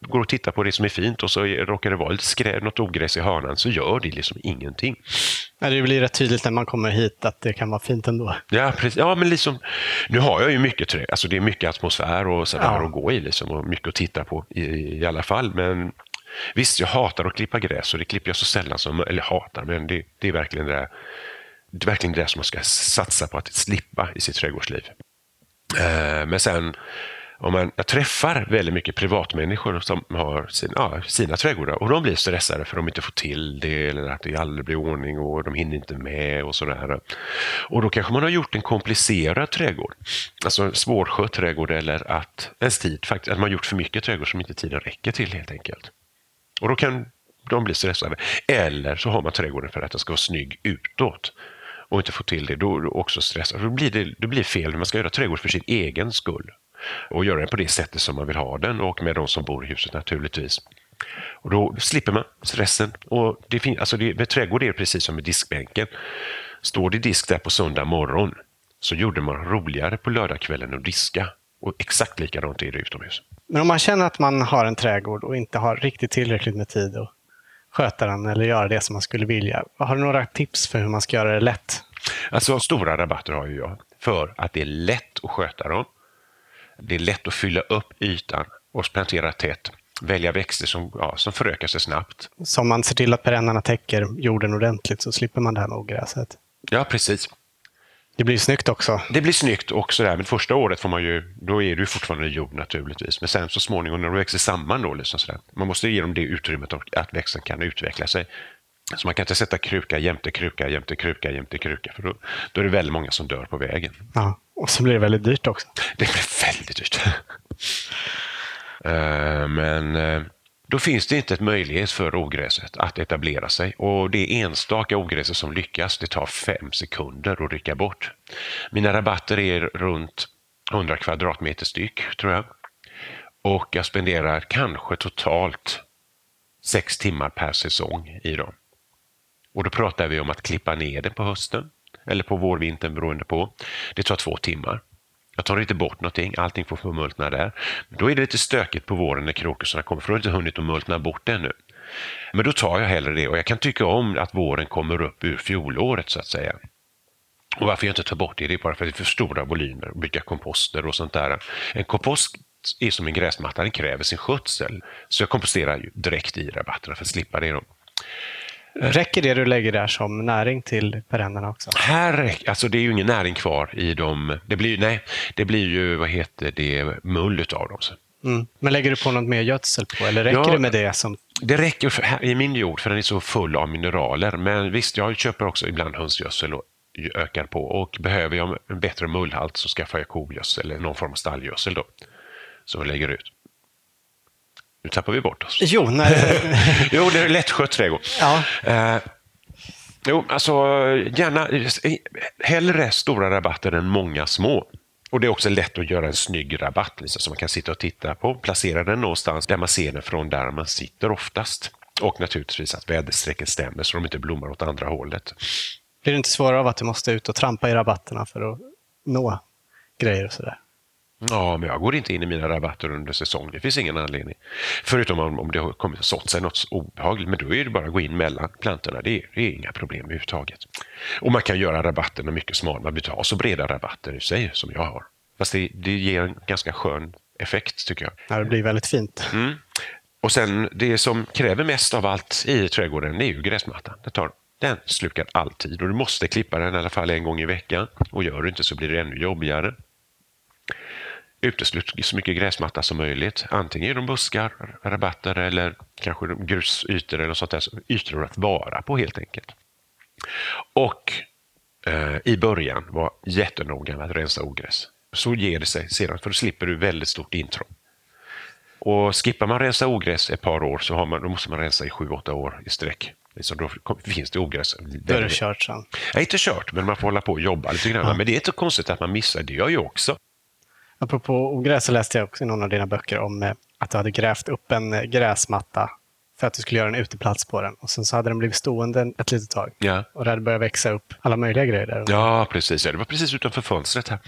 B: går och tittar på det som är fint och så råkar det vara lite skrä, något ogräs i hörnan så gör det liksom ingenting.
A: Ja, Det blir rätt tydligt när man kommer hit att det kan vara fint ändå.
B: Ja, precis. ja men liksom, nu har jag ju mycket trä, alltså det är mycket atmosfär och sådär
A: Ja.
B: att gå i liksom, och mycket att titta på i, i alla fall. Men visst, jag hatar att klippa gräs och det klipper jag så sällan som, eller hatar, men det, det är verkligen det där, det är verkligen det som man ska satsa på att slippa i sitt trädgårdsliv. Eh, Men sen, om man, jag träffar väldigt mycket privatmänniskor som har sin, ja, sina trädgårdar och de blir stressade för att de inte får till det eller att det aldrig blir ordning och de hinner inte med och sådär. Och då kanske man har gjort en komplicerad trädgård, alltså en svårskött trädgård eller att ens tid faktiskt, att man har gjort för mycket trädgård som inte tiden räcker till helt enkelt. Och då kan de bli stressade. Eller så har man trädgården för att den ska vara snygg utåt och inte få till det, då är du också stressad. Då blir det, då blir fel. Man ska göra trädgård för sin egen skull och göra den på det sättet som man vill ha den och med de som bor i huset naturligtvis. Och då slipper man stressen. Och det fin- alltså det, med trädgård är det precis som med diskbänken. Står det disk där på söndag morgon så gjorde man roligare på lördagskvällen att diska. Och exakt likadant är det utomhus.
A: Men om man känner att man har en trädgård och inte har riktigt tillräckligt med tid att sköta den eller göra det som man skulle vilja. Har du några tips för hur man ska göra det lätt?
B: Alltså stora rabatter har ju jag för att det är lätt att sköta dem. Det är lätt att fylla upp ytan och plantera tätt. Välja växter som, ja, som förökar sig snabbt.
A: Så om man ser till att perennarna täcker jorden ordentligt så slipper man det här med ogräset.
B: Ja, precis.
A: Det blir snyggt också.
B: Det blir snyggt och sådär, men första året får man ju, då är ju fortfarande jord naturligtvis. Men sen så småningom när de växer samman då, liksom sådär, man måste ge dem det utrymmet att växten kan utveckla sig. Så man kan inte sätta kruka jämte kruka jämte kruka jämte kruka, för då, då är det väldigt många som dör på vägen.
A: Ja. Och så blir det väldigt dyrt också.
B: Det blir väldigt dyrt. Eh, Men eh, då finns det inte ett möjlighet för ogräset att etablera sig. Och det enstaka ogräset som lyckas, det tar fem sekunder att rycka bort. Mina rabatter är runt 100 kvadratmeter styck, tror jag. Och jag spenderar kanske totalt sex timmar per säsong i dem. Och då pratar vi om att klippa ner det på hösten eller på vårvintern beroende på. Det tar två timmar. Jag tar inte bort någonting, allting får förmultna där. Då är det lite stökigt på våren när krokusarna kommer, för då har inte hunnit att multna bort ännu. Men då tar jag hellre det och jag kan tycka om att våren kommer upp ur fjolåret så att säga. Och varför jag inte tar bort det, det är bara för att det är för stora volymer, bygga komposter och sånt där. En kompost är som en gräsmatta, den kräver sin skötsel. Så jag komposterar ju direkt i rabatterna för att slippa det. Då.
A: Räcker det du lägger där som näring till perennerna också?
B: Här, alltså det är ju ingen näring kvar i dem. Det blir, nej, det blir ju, vad heter det, mull utav dem.
A: Mm. Men lägger du på något mer gödsel på eller räcker
B: Ja.
A: det med det som...
B: Det räcker för, här, i min jord för den är så full av mineraler. Men visst, jag köper också ibland hönsgödsel och ökar på. Och behöver jag en bättre mullhalt så skaffar jag kogödsel eller någon form av stallgödsel då. Som jag lägger ut. Nu tappar vi bort oss.
A: Jo, när...
B: Jo, det är lättskött trädgård.
A: ja.
B: Eh, jo, alltså gärna hellre stora rabatter än många små. Och det är också lätt att göra en snygg rabatt liksom, som man kan sitta och titta på. Placera den någonstans där man ser den från där man sitter oftast. Och naturligtvis att väderstrecken stämmer så de inte blommar åt andra hållet.
A: Blir det inte svårare av att du måste ut och trampa i rabatterna för att nå grejer och sådär?
B: Ja, men jag går inte in i mina rabatter under säsong. Det finns ingen anledning. Förutom om, om det har kommit sått sig något obehagligt. Men då är det bara att gå in mellan plantorna. Det är, det är inga problem överhuvudtaget. Och man kan göra rabatterna mycket smalare. Man behöver inte ha så breda rabatter i sig som jag har. Fast det, det ger en ganska skön effekt tycker jag.
A: Ja, det blir väldigt fint.
B: Mm. Och sen det som kräver mest av allt i trädgården, det är ju gräsmattan. Det tar, den slukar all tid och du måste klippa den i alla fall en gång i veckan. Och gör du inte så blir det ännu jobbigare. Uteslut så mycket gräsmatta som möjligt. Antingen genom buskar, rabatter eller kanske grusytor eller sånt där. Ytor att vara på helt enkelt. Och eh, i början var jättenoga med att rensa ogräs. Så ger det sig sedan, för då slipper du väldigt stort intrång. Och skippar man rensa ogräs ett par år så man, måste man rensa i sju, åtta år i sträck. Liksom då finns det ogräs.
A: Då är det kört sen.
B: Nej, inte kört, men man får hålla på och jobba lite grann. Ja. Men det är inte konstigt att man missar, det gör jag ju också.
A: Apropå ogräs så läste jag också i någon av dina böcker om eh, att du hade grävt upp en eh, gräsmatta för att du skulle göra en uteplats på den. Och sen så hade den blivit stående ett litet tag.
B: Ja.
A: Och det hade börjat växa upp alla möjliga grejer där.
B: Ja, precis. Det var precis utanför fönstret här.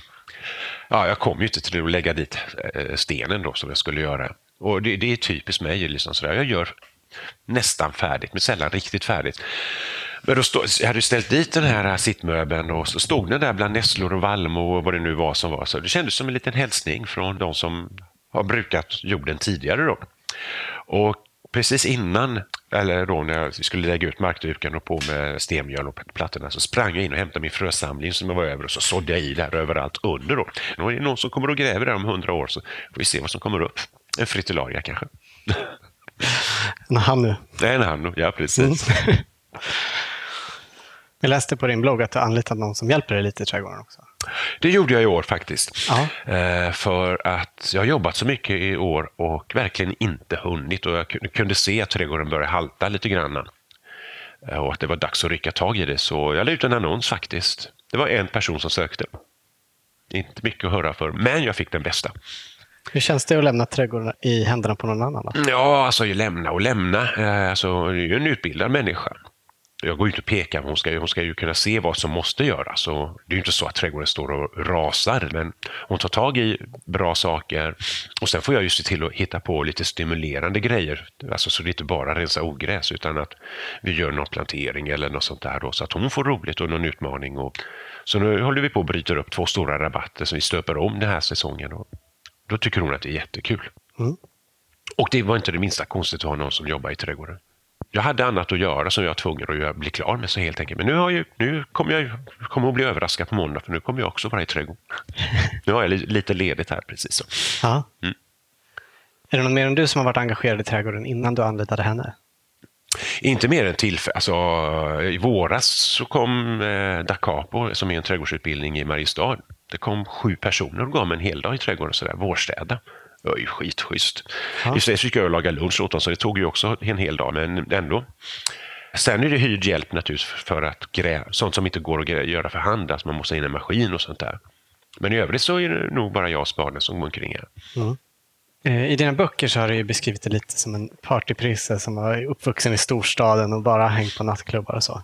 B: Ja, jag kom ju inte till att lägga dit eh, stenen då som jag skulle göra. Och det, det är typiskt mig. Liksom sådär. Jag gör nästan färdigt, men sällan riktigt färdigt. Men då stod, hade ställt dit den här sittmöbeln och så stod den där bland nässlor och vallmo och vad det nu var som var. Så det kändes som en liten hälsning från de som har brukat jorden tidigare. Då. Och precis innan, eller då när jag skulle lägga ut markduken och på med stenmjöl och plattorna så sprang jag in och hämtade min frösamling som jag var över och så sådde jag i där överallt under. Då. Nu är det någon som kommer och gräver där om hundra år så får vi se vad som kommer upp. En fritillaria kanske.
A: En hannu.
B: En hannu, ja precis. Mm.
A: Jag läste på din blogg att du anlitat någon som hjälper dig lite i trädgården också.
B: Det gjorde jag i år faktiskt. Eh, för att jag har jobbat så mycket i år och verkligen inte hunnit. Och jag kunde se att trädgården började halta lite grann. Eh, och att det var dags att rycka tag i det. Så jag la ut en annons faktiskt. Det var en person som sökte. Inte mycket att höra för, men jag fick den bästa.
A: Hur känns det att lämna trädgården i händerna på någon annan? Då?
B: Ja, alltså lämna och lämna. Eh, alltså, det är en utbildad människa jag går inte och pekar, hon ska, hon ska ju kunna se vad som måste göras. Och det är ju inte så att trädgården står och rasar, men hon tar tag i bra saker. Och sen får jag ju se till att hitta på lite stimulerande grejer. Alltså så det inte bara rensa ogräs, utan att vi gör någon plantering eller något sånt där. Då, så att hon får roligt och någon utmaning. Och, så nu håller vi på att bryta upp två stora rabatter som vi stöper om den här säsongen. Och då tycker hon att det är jättekul. Mm. Och det var inte det minsta konstigt att ha någon som jobbar i trädgården jag hade annat att göra som jag var tvungen att bli klar med. Så helt enkelt. Men nu, har jag, nu kommer jag kommer att bli överraskad på måndag för nu kommer jag också vara i trädgården. nu har jag lite ledigt här precis.
A: Ja. Mm. Är det någon mer än du som har varit engagerad i trädgården innan du anlitade henne?
B: Inte mer än tillfället. Alltså, I våras så kom eh, Dacapo, som är en trädgårdsutbildning i Mariestad. Det kom sju personer och gav mig en hel dag i trädgården, sådär, vårstäda. Det var ju skitschysst. Ja. I sig fick jag laga lunch åt dem, så det tog ju också en hel dag, men ändå. Sen är det hyrd hjälp naturligtvis för att gräva, sånt som inte går att göra för hand, alltså man måste ha in en maskin och sånt där. Men i övrigt så är det nog bara jag och spaden som går omkring här. Mm.
A: I dina böcker så har du beskrivit det lite som en partyprisse som var uppvuxen i storstaden och bara hängt på nattklubbar och så.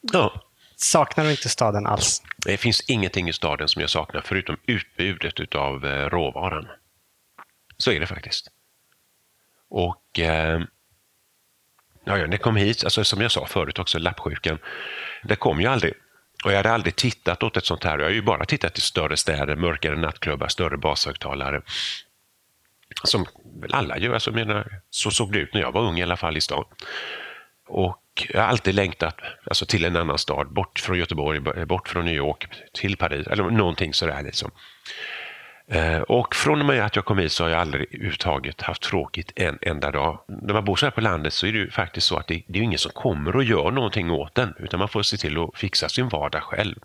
B: Ja.
A: Saknar du inte staden alls?
B: Det finns ingenting i staden som jag saknar förutom utbudet av eh, råvaran. Så är det faktiskt. Och eh, ja, när jag kom hit, alltså som jag sa förut också, lappsjukan, det kom ju aldrig. Och jag hade aldrig tittat åt ett sånt här. Jag har ju bara tittat i större städer, mörkare nattklubbar, större bashögtalare. Som väl alla gör. Alltså, menar, så såg det ut när jag var ung i alla fall i stan. Och jag har alltid längtat alltså, till en annan stad, bort från Göteborg, bort från New York, till Paris, eller någonting sådär. Liksom. Eh, och från och med att jag kom hit så har jag aldrig överhuvudtaget haft tråkigt en enda dag. När man bor så här på landet så är det ju faktiskt så att det, det är ingen som kommer och gör någonting åt den, utan man får se till att fixa sin vardag själv.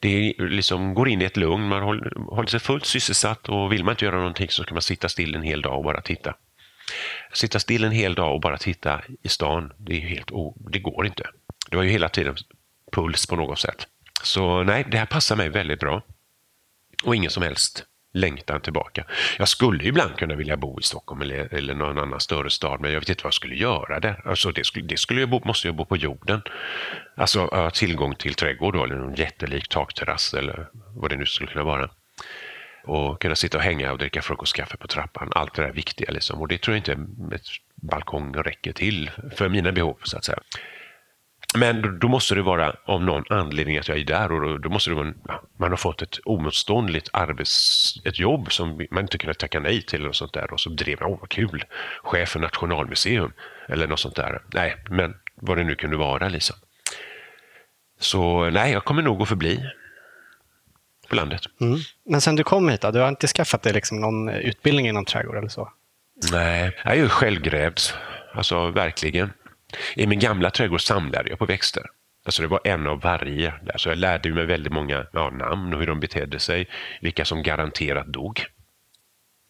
B: Det liksom går in i ett lugn, man håller, håller sig fullt sysselsatt och vill man inte göra någonting så kan man sitta still en hel dag och bara titta. Sitta still en hel dag och bara titta i stan, det, är helt det går inte. Det var ju hela tiden puls på något sätt. Så nej, det här passar mig väldigt bra och ingen som helst längtan tillbaka. Jag skulle ibland kunna vilja bo i Stockholm eller, eller någon annan större stad, men jag vet inte vad jag skulle göra där. Alltså det skulle, det skulle jag bo, måste jag bo på jorden. Alltså ha tillgång till trädgård då, eller någon jättelik takterrass eller vad det nu skulle kunna vara. och kunna sitta och hänga och dricka frukostkaffe på trappan. Allt det där viktiga. Liksom. Och det tror jag inte ett balkong räcker till för mina behov. så att säga. Men då måste det vara av någon anledning att jag är där och då, måste det vara, man har fått ett omotståndligt arbets, ett jobb som man inte kunnat tacka nej till och sånt där och så drev man, åh vad kul, chef för Nationalmuseum eller något sånt där. Nej, men vad det nu kunde vara liksom. Så nej, jag kommer nog att förbli på landet.
A: Mm. Men sen du kom hit, då, du har inte skaffat dig liksom någon utbildning inom trädgård eller så?
B: Nej, jag är ju självgrävd. Alltså verkligen. I min gamla trädgård samlade jag på växter. Alltså det var en av varje. Så jag lärde mig väldigt många ja, namn och hur de betedde sig, vilka som garanterat dog.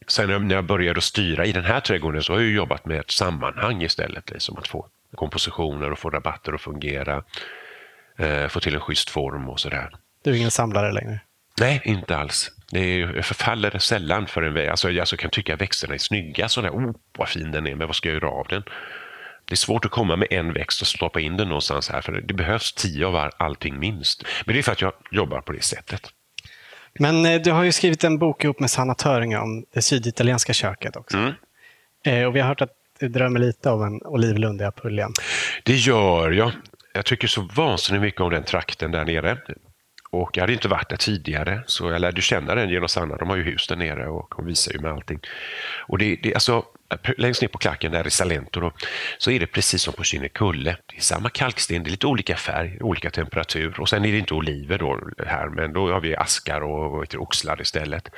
B: Sen när jag började styra i den här trädgården så har jag jobbat med ett sammanhang istället. Liksom att få kompositioner och få rabatter att fungera, eh, få till en schysst form och sådär.
A: Du är ingen samlare längre?
B: Nej, inte alls. Det är, jag förfaller sällan för en växt. Alltså, jag alltså kan tycka att växterna är snygga, sådär, oh, vad fin den är, men vad ska jag göra av den? Det är svårt att komma med en växt och stoppa in den någonstans här, för det behövs tio av allting minst. Men det är för att jag jobbar på det sättet.
A: Men eh, du har ju skrivit en bok ihop med Sanna Töringe om det syditalienska köket också. Mm. Eh, och vi har hört att du drömmer lite om en olivlund i Apulien.
B: Det gör jag. Jag tycker så vansinnigt mycket om den trakten där nere. Och jag hade inte varit där tidigare, så jag lärde känna den genom Sanna. De har ju hus där nere och hon visar ju med allting. Och det, det, alltså, längst ner på klacken där i Salento då, så är det precis som på Kinnekulle. Det är samma kalksten, det är lite olika färg, olika temperatur och sen är det inte oliver då här, men då har vi askar och, och oxlar istället.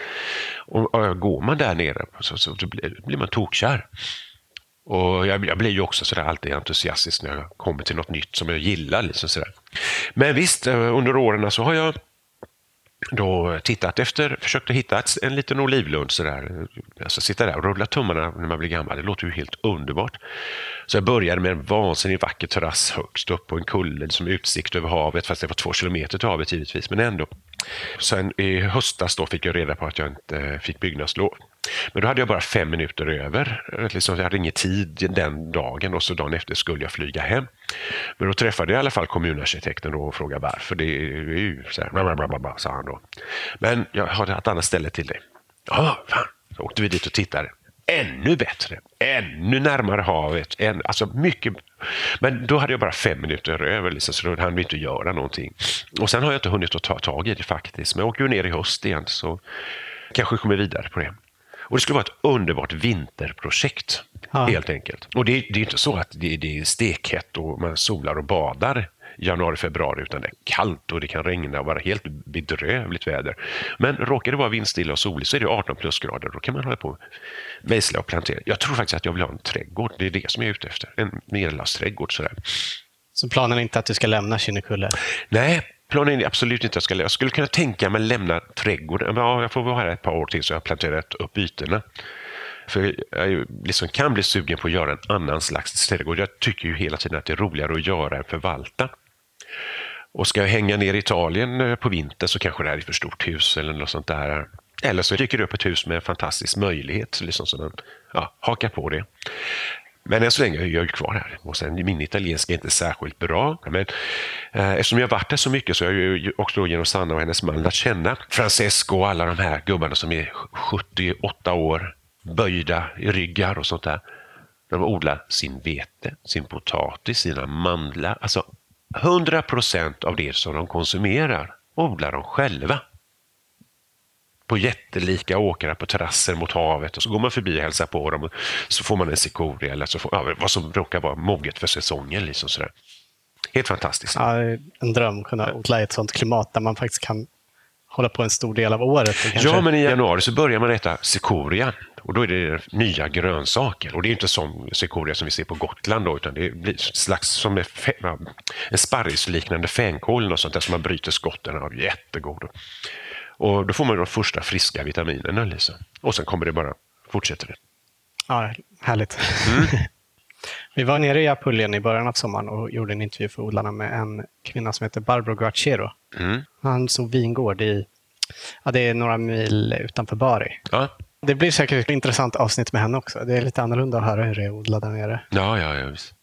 B: Och, och går man där nere så, så, så blir, blir man tokkär. Och jag, jag, blir ju också sådär alltid entusiastisk när jag kommer till något nytt som jag gillar. Liksom sådär. Men visst, eh, under åren så har jag då tittat efter, försökt hitta en liten olivlund sådär. Alltså sitta där och rulla tummarna när man blir gammal, det låter ju helt underbart. Så jag började med en vansinnigt vacker terrass högst upp på en kulle som utsikt över havet, fast det var två kilometer till havet givetvis, men ändå. Sen i höstas då fick jag reda på att jag inte eh, fick byggnadslov. Men då hade jag bara fem minuter över. Liksom, jag hade ingen tid den dagen och så dagen efter skulle jag flyga hem. Men då träffade jag i alla fall kommunarkitekten och frågade varför. Det är ju så här, blablabla, sa han då. Men jag har ett annat ställe till dig. Ja, fan. Så åkte vi dit och tittade. Ännu bättre, ännu närmare havet. Än, alltså mycket. Men då hade jag bara fem minuter över, liksom, så då hann vi inte göra någonting. Och sen har jag inte hunnit att ta tag i det faktiskt. Men jag åker ju ner i höst igen, så kanske kommer vidare på det. Och Det skulle vara ett underbart vinterprojekt, ja. helt enkelt. Och det, det är inte så att det, det är stekhett och man solar och badar januari, februari, utan det är kallt och det kan regna och vara helt bedrövligt väder. Men råkar det vara vindstilla och soligt så är det 18 plusgrader. Då kan man hålla på och mejsla och plantera. Jag tror faktiskt att jag vill ha en trädgård. Det är det som jag är ute efter. En medelhavsträdgård. Sådär.
A: Så planen är inte att du ska lämna Kinnekulle?
B: Nej, planen är absolut inte att jag ska Jag skulle kunna tänka mig lämna trädgården. Ja, jag får vara här ett par år till så jag har planterat upp ytorna. För jag liksom kan bli sugen på att göra en annan slags trädgård. Jag tycker ju hela tiden att det är roligare att göra än förvalta. Och ska jag hänga ner i Italien eh, på vintern så kanske det här är ett för stort hus eller något sånt där. Eller så dyker det upp ett hus med en fantastisk möjlighet, liksom så man ja, hakar på det. Men än så länge är jag kvar här. Och sen, min italienska är inte särskilt bra. Men eh, eftersom jag varit där så mycket så har jag ju också genom Sanna och hennes man lärt känna Francesco och alla de här gubbarna som är 78 år, böjda i ryggar och sånt där. De odlar sin vete, sin potatis, sina mandlar. Alltså 100 procent av det som de konsumerar odlar de själva på jättelika åkrar på terrasser mot havet och så går man förbi och hälsar på dem och så får man en cikoria eller så får, ja, vad som råkar vara moget för säsongen. Liksom sådär. Helt fantastiskt.
A: Ja, en dröm att kunna odla i ett sånt klimat där man faktiskt kan hålla på en stor del av året.
B: Kanske... Ja, men i januari så börjar man äta cikoria och då är det nya grönsaker. Och det är inte sån cikoria som vi ser på Gotland då, utan det blir slags som en sparrisliknande fänkål och sånt där som man bryter skotten av. Jättegod. Och då får man de första friska vitaminerna. Liksom. Och sen kommer det bara, fortsätter det.
A: Ja, härligt. Mm. Vi var nere i Apulien i början av sommaren och gjorde en intervju för odlarna med en kvinna som heter Barbro Guacero. Mm. Han såg vingård i, ja, det är några mil utanför Bari. Ja. Det blir säkert ett intressant avsnitt med henne också. Det är lite annorlunda att höra hur det är att odla där nere.
B: Ja, ja, ja. Visst.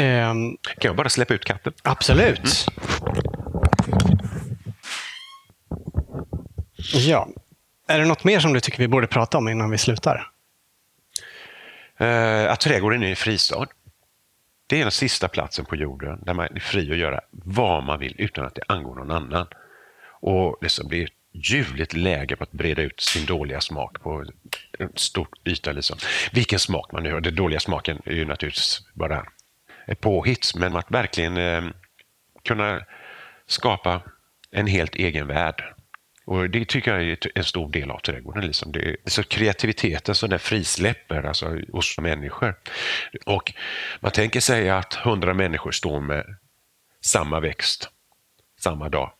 B: Um, kan jag bara släppa ut katten?
A: Absolut. Mm. Ja, Är det något mer som du tycker vi borde prata om innan vi slutar?
B: Eh, att trädgården är en fristad. Det är den sista platsen på jorden där man är fri att göra vad man vill utan att det angår någon annan. Och det blir ett ljuvligt läge på att breda ut sin dåliga smak på en stor yta. Liksom. Vilken smak man nu har. Den dåliga smaken är ju naturligtvis bara ett påhitt, men att verkligen eh, kunna skapa en helt egen värld. Och Det tycker jag är en stor del av trädgården. Liksom. Det är så kreativiteten som den frisläpper alltså, hos människor. Och Man tänker sig att hundra människor står med samma växt samma dag.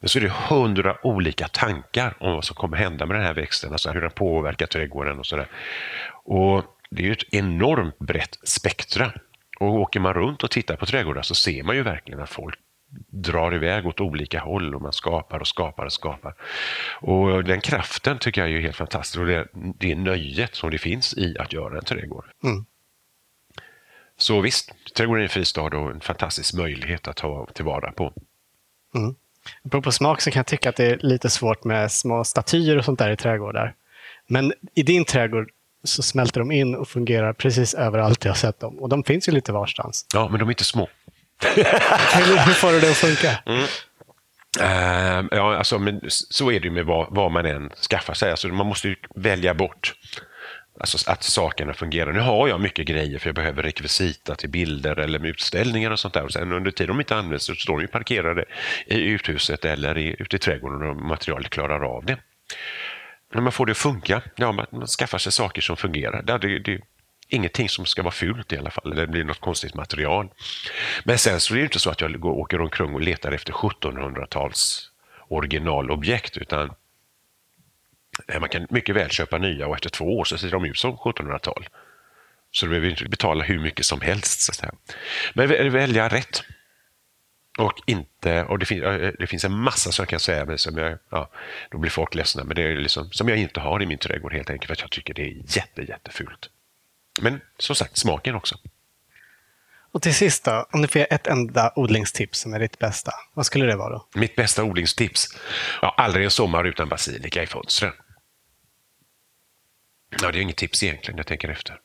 B: Men så är det hundra olika tankar om vad som kommer hända med den här växten, alltså hur den påverkar trädgården och sådär. Och Det är ju ett enormt brett spektra. Och åker man runt och tittar på trädgårdar så ser man ju verkligen att folk drar iväg åt olika håll och man skapar och skapar och skapar. Och Den kraften tycker jag är helt fantastisk och det, det nöjet som det finns i att göra en trädgård. Mm. Så visst, trädgården är en fristad och en fantastisk möjlighet att ta tillvara på.
A: Mm. Apropå smak så kan jag tycka att det är lite svårt med små statyer och sånt där i trädgårdar. Men i din trädgård så smälter de in och fungerar precis överallt jag har sett dem. Och de finns ju lite varstans.
B: Ja, men de är inte små.
A: hur, får du det att funka? Mm.
B: Uh, ja, alltså, men så är det ju med vad, vad man än skaffar sig. Alltså, man måste ju välja bort alltså, att sakerna fungerar. Nu har jag mycket grejer för jag behöver rekvisita till bilder eller med utställningar och sånt där. Och sen under tiden de inte används så står de ju parkerade i uthuset eller i, ute i trädgården och materialet klarar av det. När man får det att funka, ja, man skaffar sig saker som fungerar. Det, det, det, ingenting som ska vara fult i alla fall, eller det blir något konstigt material. Men sen så är det inte så att jag går, åker omkring och letar efter 1700-tals originalobjekt, utan man kan mycket väl köpa nya och efter två år så ser de ut som 1700-tal. Så du behöver inte betala hur mycket som helst. Så att säga. Men välja rätt. Och inte, och det, fin, det finns en massa som jag kan säga, men som jag, ja, då blir folk ledsna, men det är liksom, som jag inte har i min trädgård helt enkelt för att jag tycker det är jätte, jättefult. Men som sagt, smaken också.
A: Och till sist då, om du får ett enda odlingstips som är ditt bästa, vad skulle det vara då?
B: Mitt bästa odlingstips? Ja, aldrig en sommar utan basilika i fönstren. Ja, det är inget tips egentligen, jag tänker efter.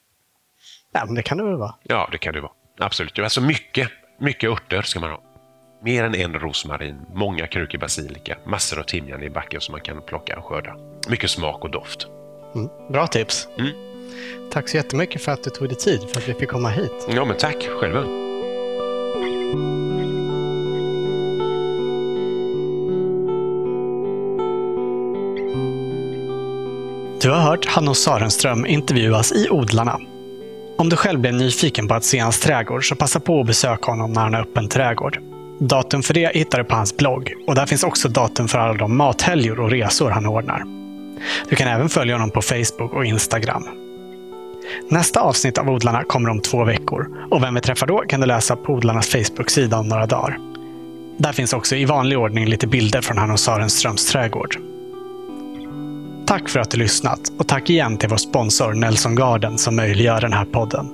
A: Ja, men det kan det väl vara?
B: Ja, det kan det vara. Absolut. Alltså mycket, mycket örter ska man ha. Mer än en rosmarin, många krukor basilika, massor av timjan i backen som man kan plocka och skörda. Mycket smak och doft.
A: Mm, bra tips. Mm. Tack så jättemycket för att du tog dig tid för att vi fick komma hit.
B: Ja, men tack själva.
A: Du har hört Hanno Sarenström intervjuas i Odlarna. Om du själv blev nyfiken på att se hans trädgård så passa på att besöka honom när han har öppen trädgård. Datum för det hittar du på hans blogg och där finns också datum för alla de mathelger och resor han ordnar. Du kan även följa honom på Facebook och Instagram. Nästa avsnitt av Odlarna kommer om två veckor och vem vi träffar då kan du läsa på Odlarnas Facebook-sida om några dagar. Där finns också i vanlig ordning lite bilder från Hanno Sarenströms trädgård. Tack för att du lyssnat och tack igen till vår sponsor Nelson Garden som möjliggör den här podden.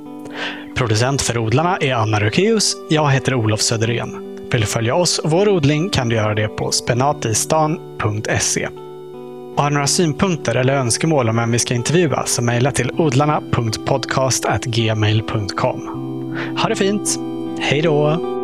A: Producent för Odlarna är Anna Rukeus. Jag heter Olof Söderén. Vill du följa oss och vår odling kan du göra det på spenatistan.se. Och har du några synpunkter eller önskemål om vem vi ska intervjua så mejla till odlarna.podcast.gmail.com. Ha det fint! Hej då!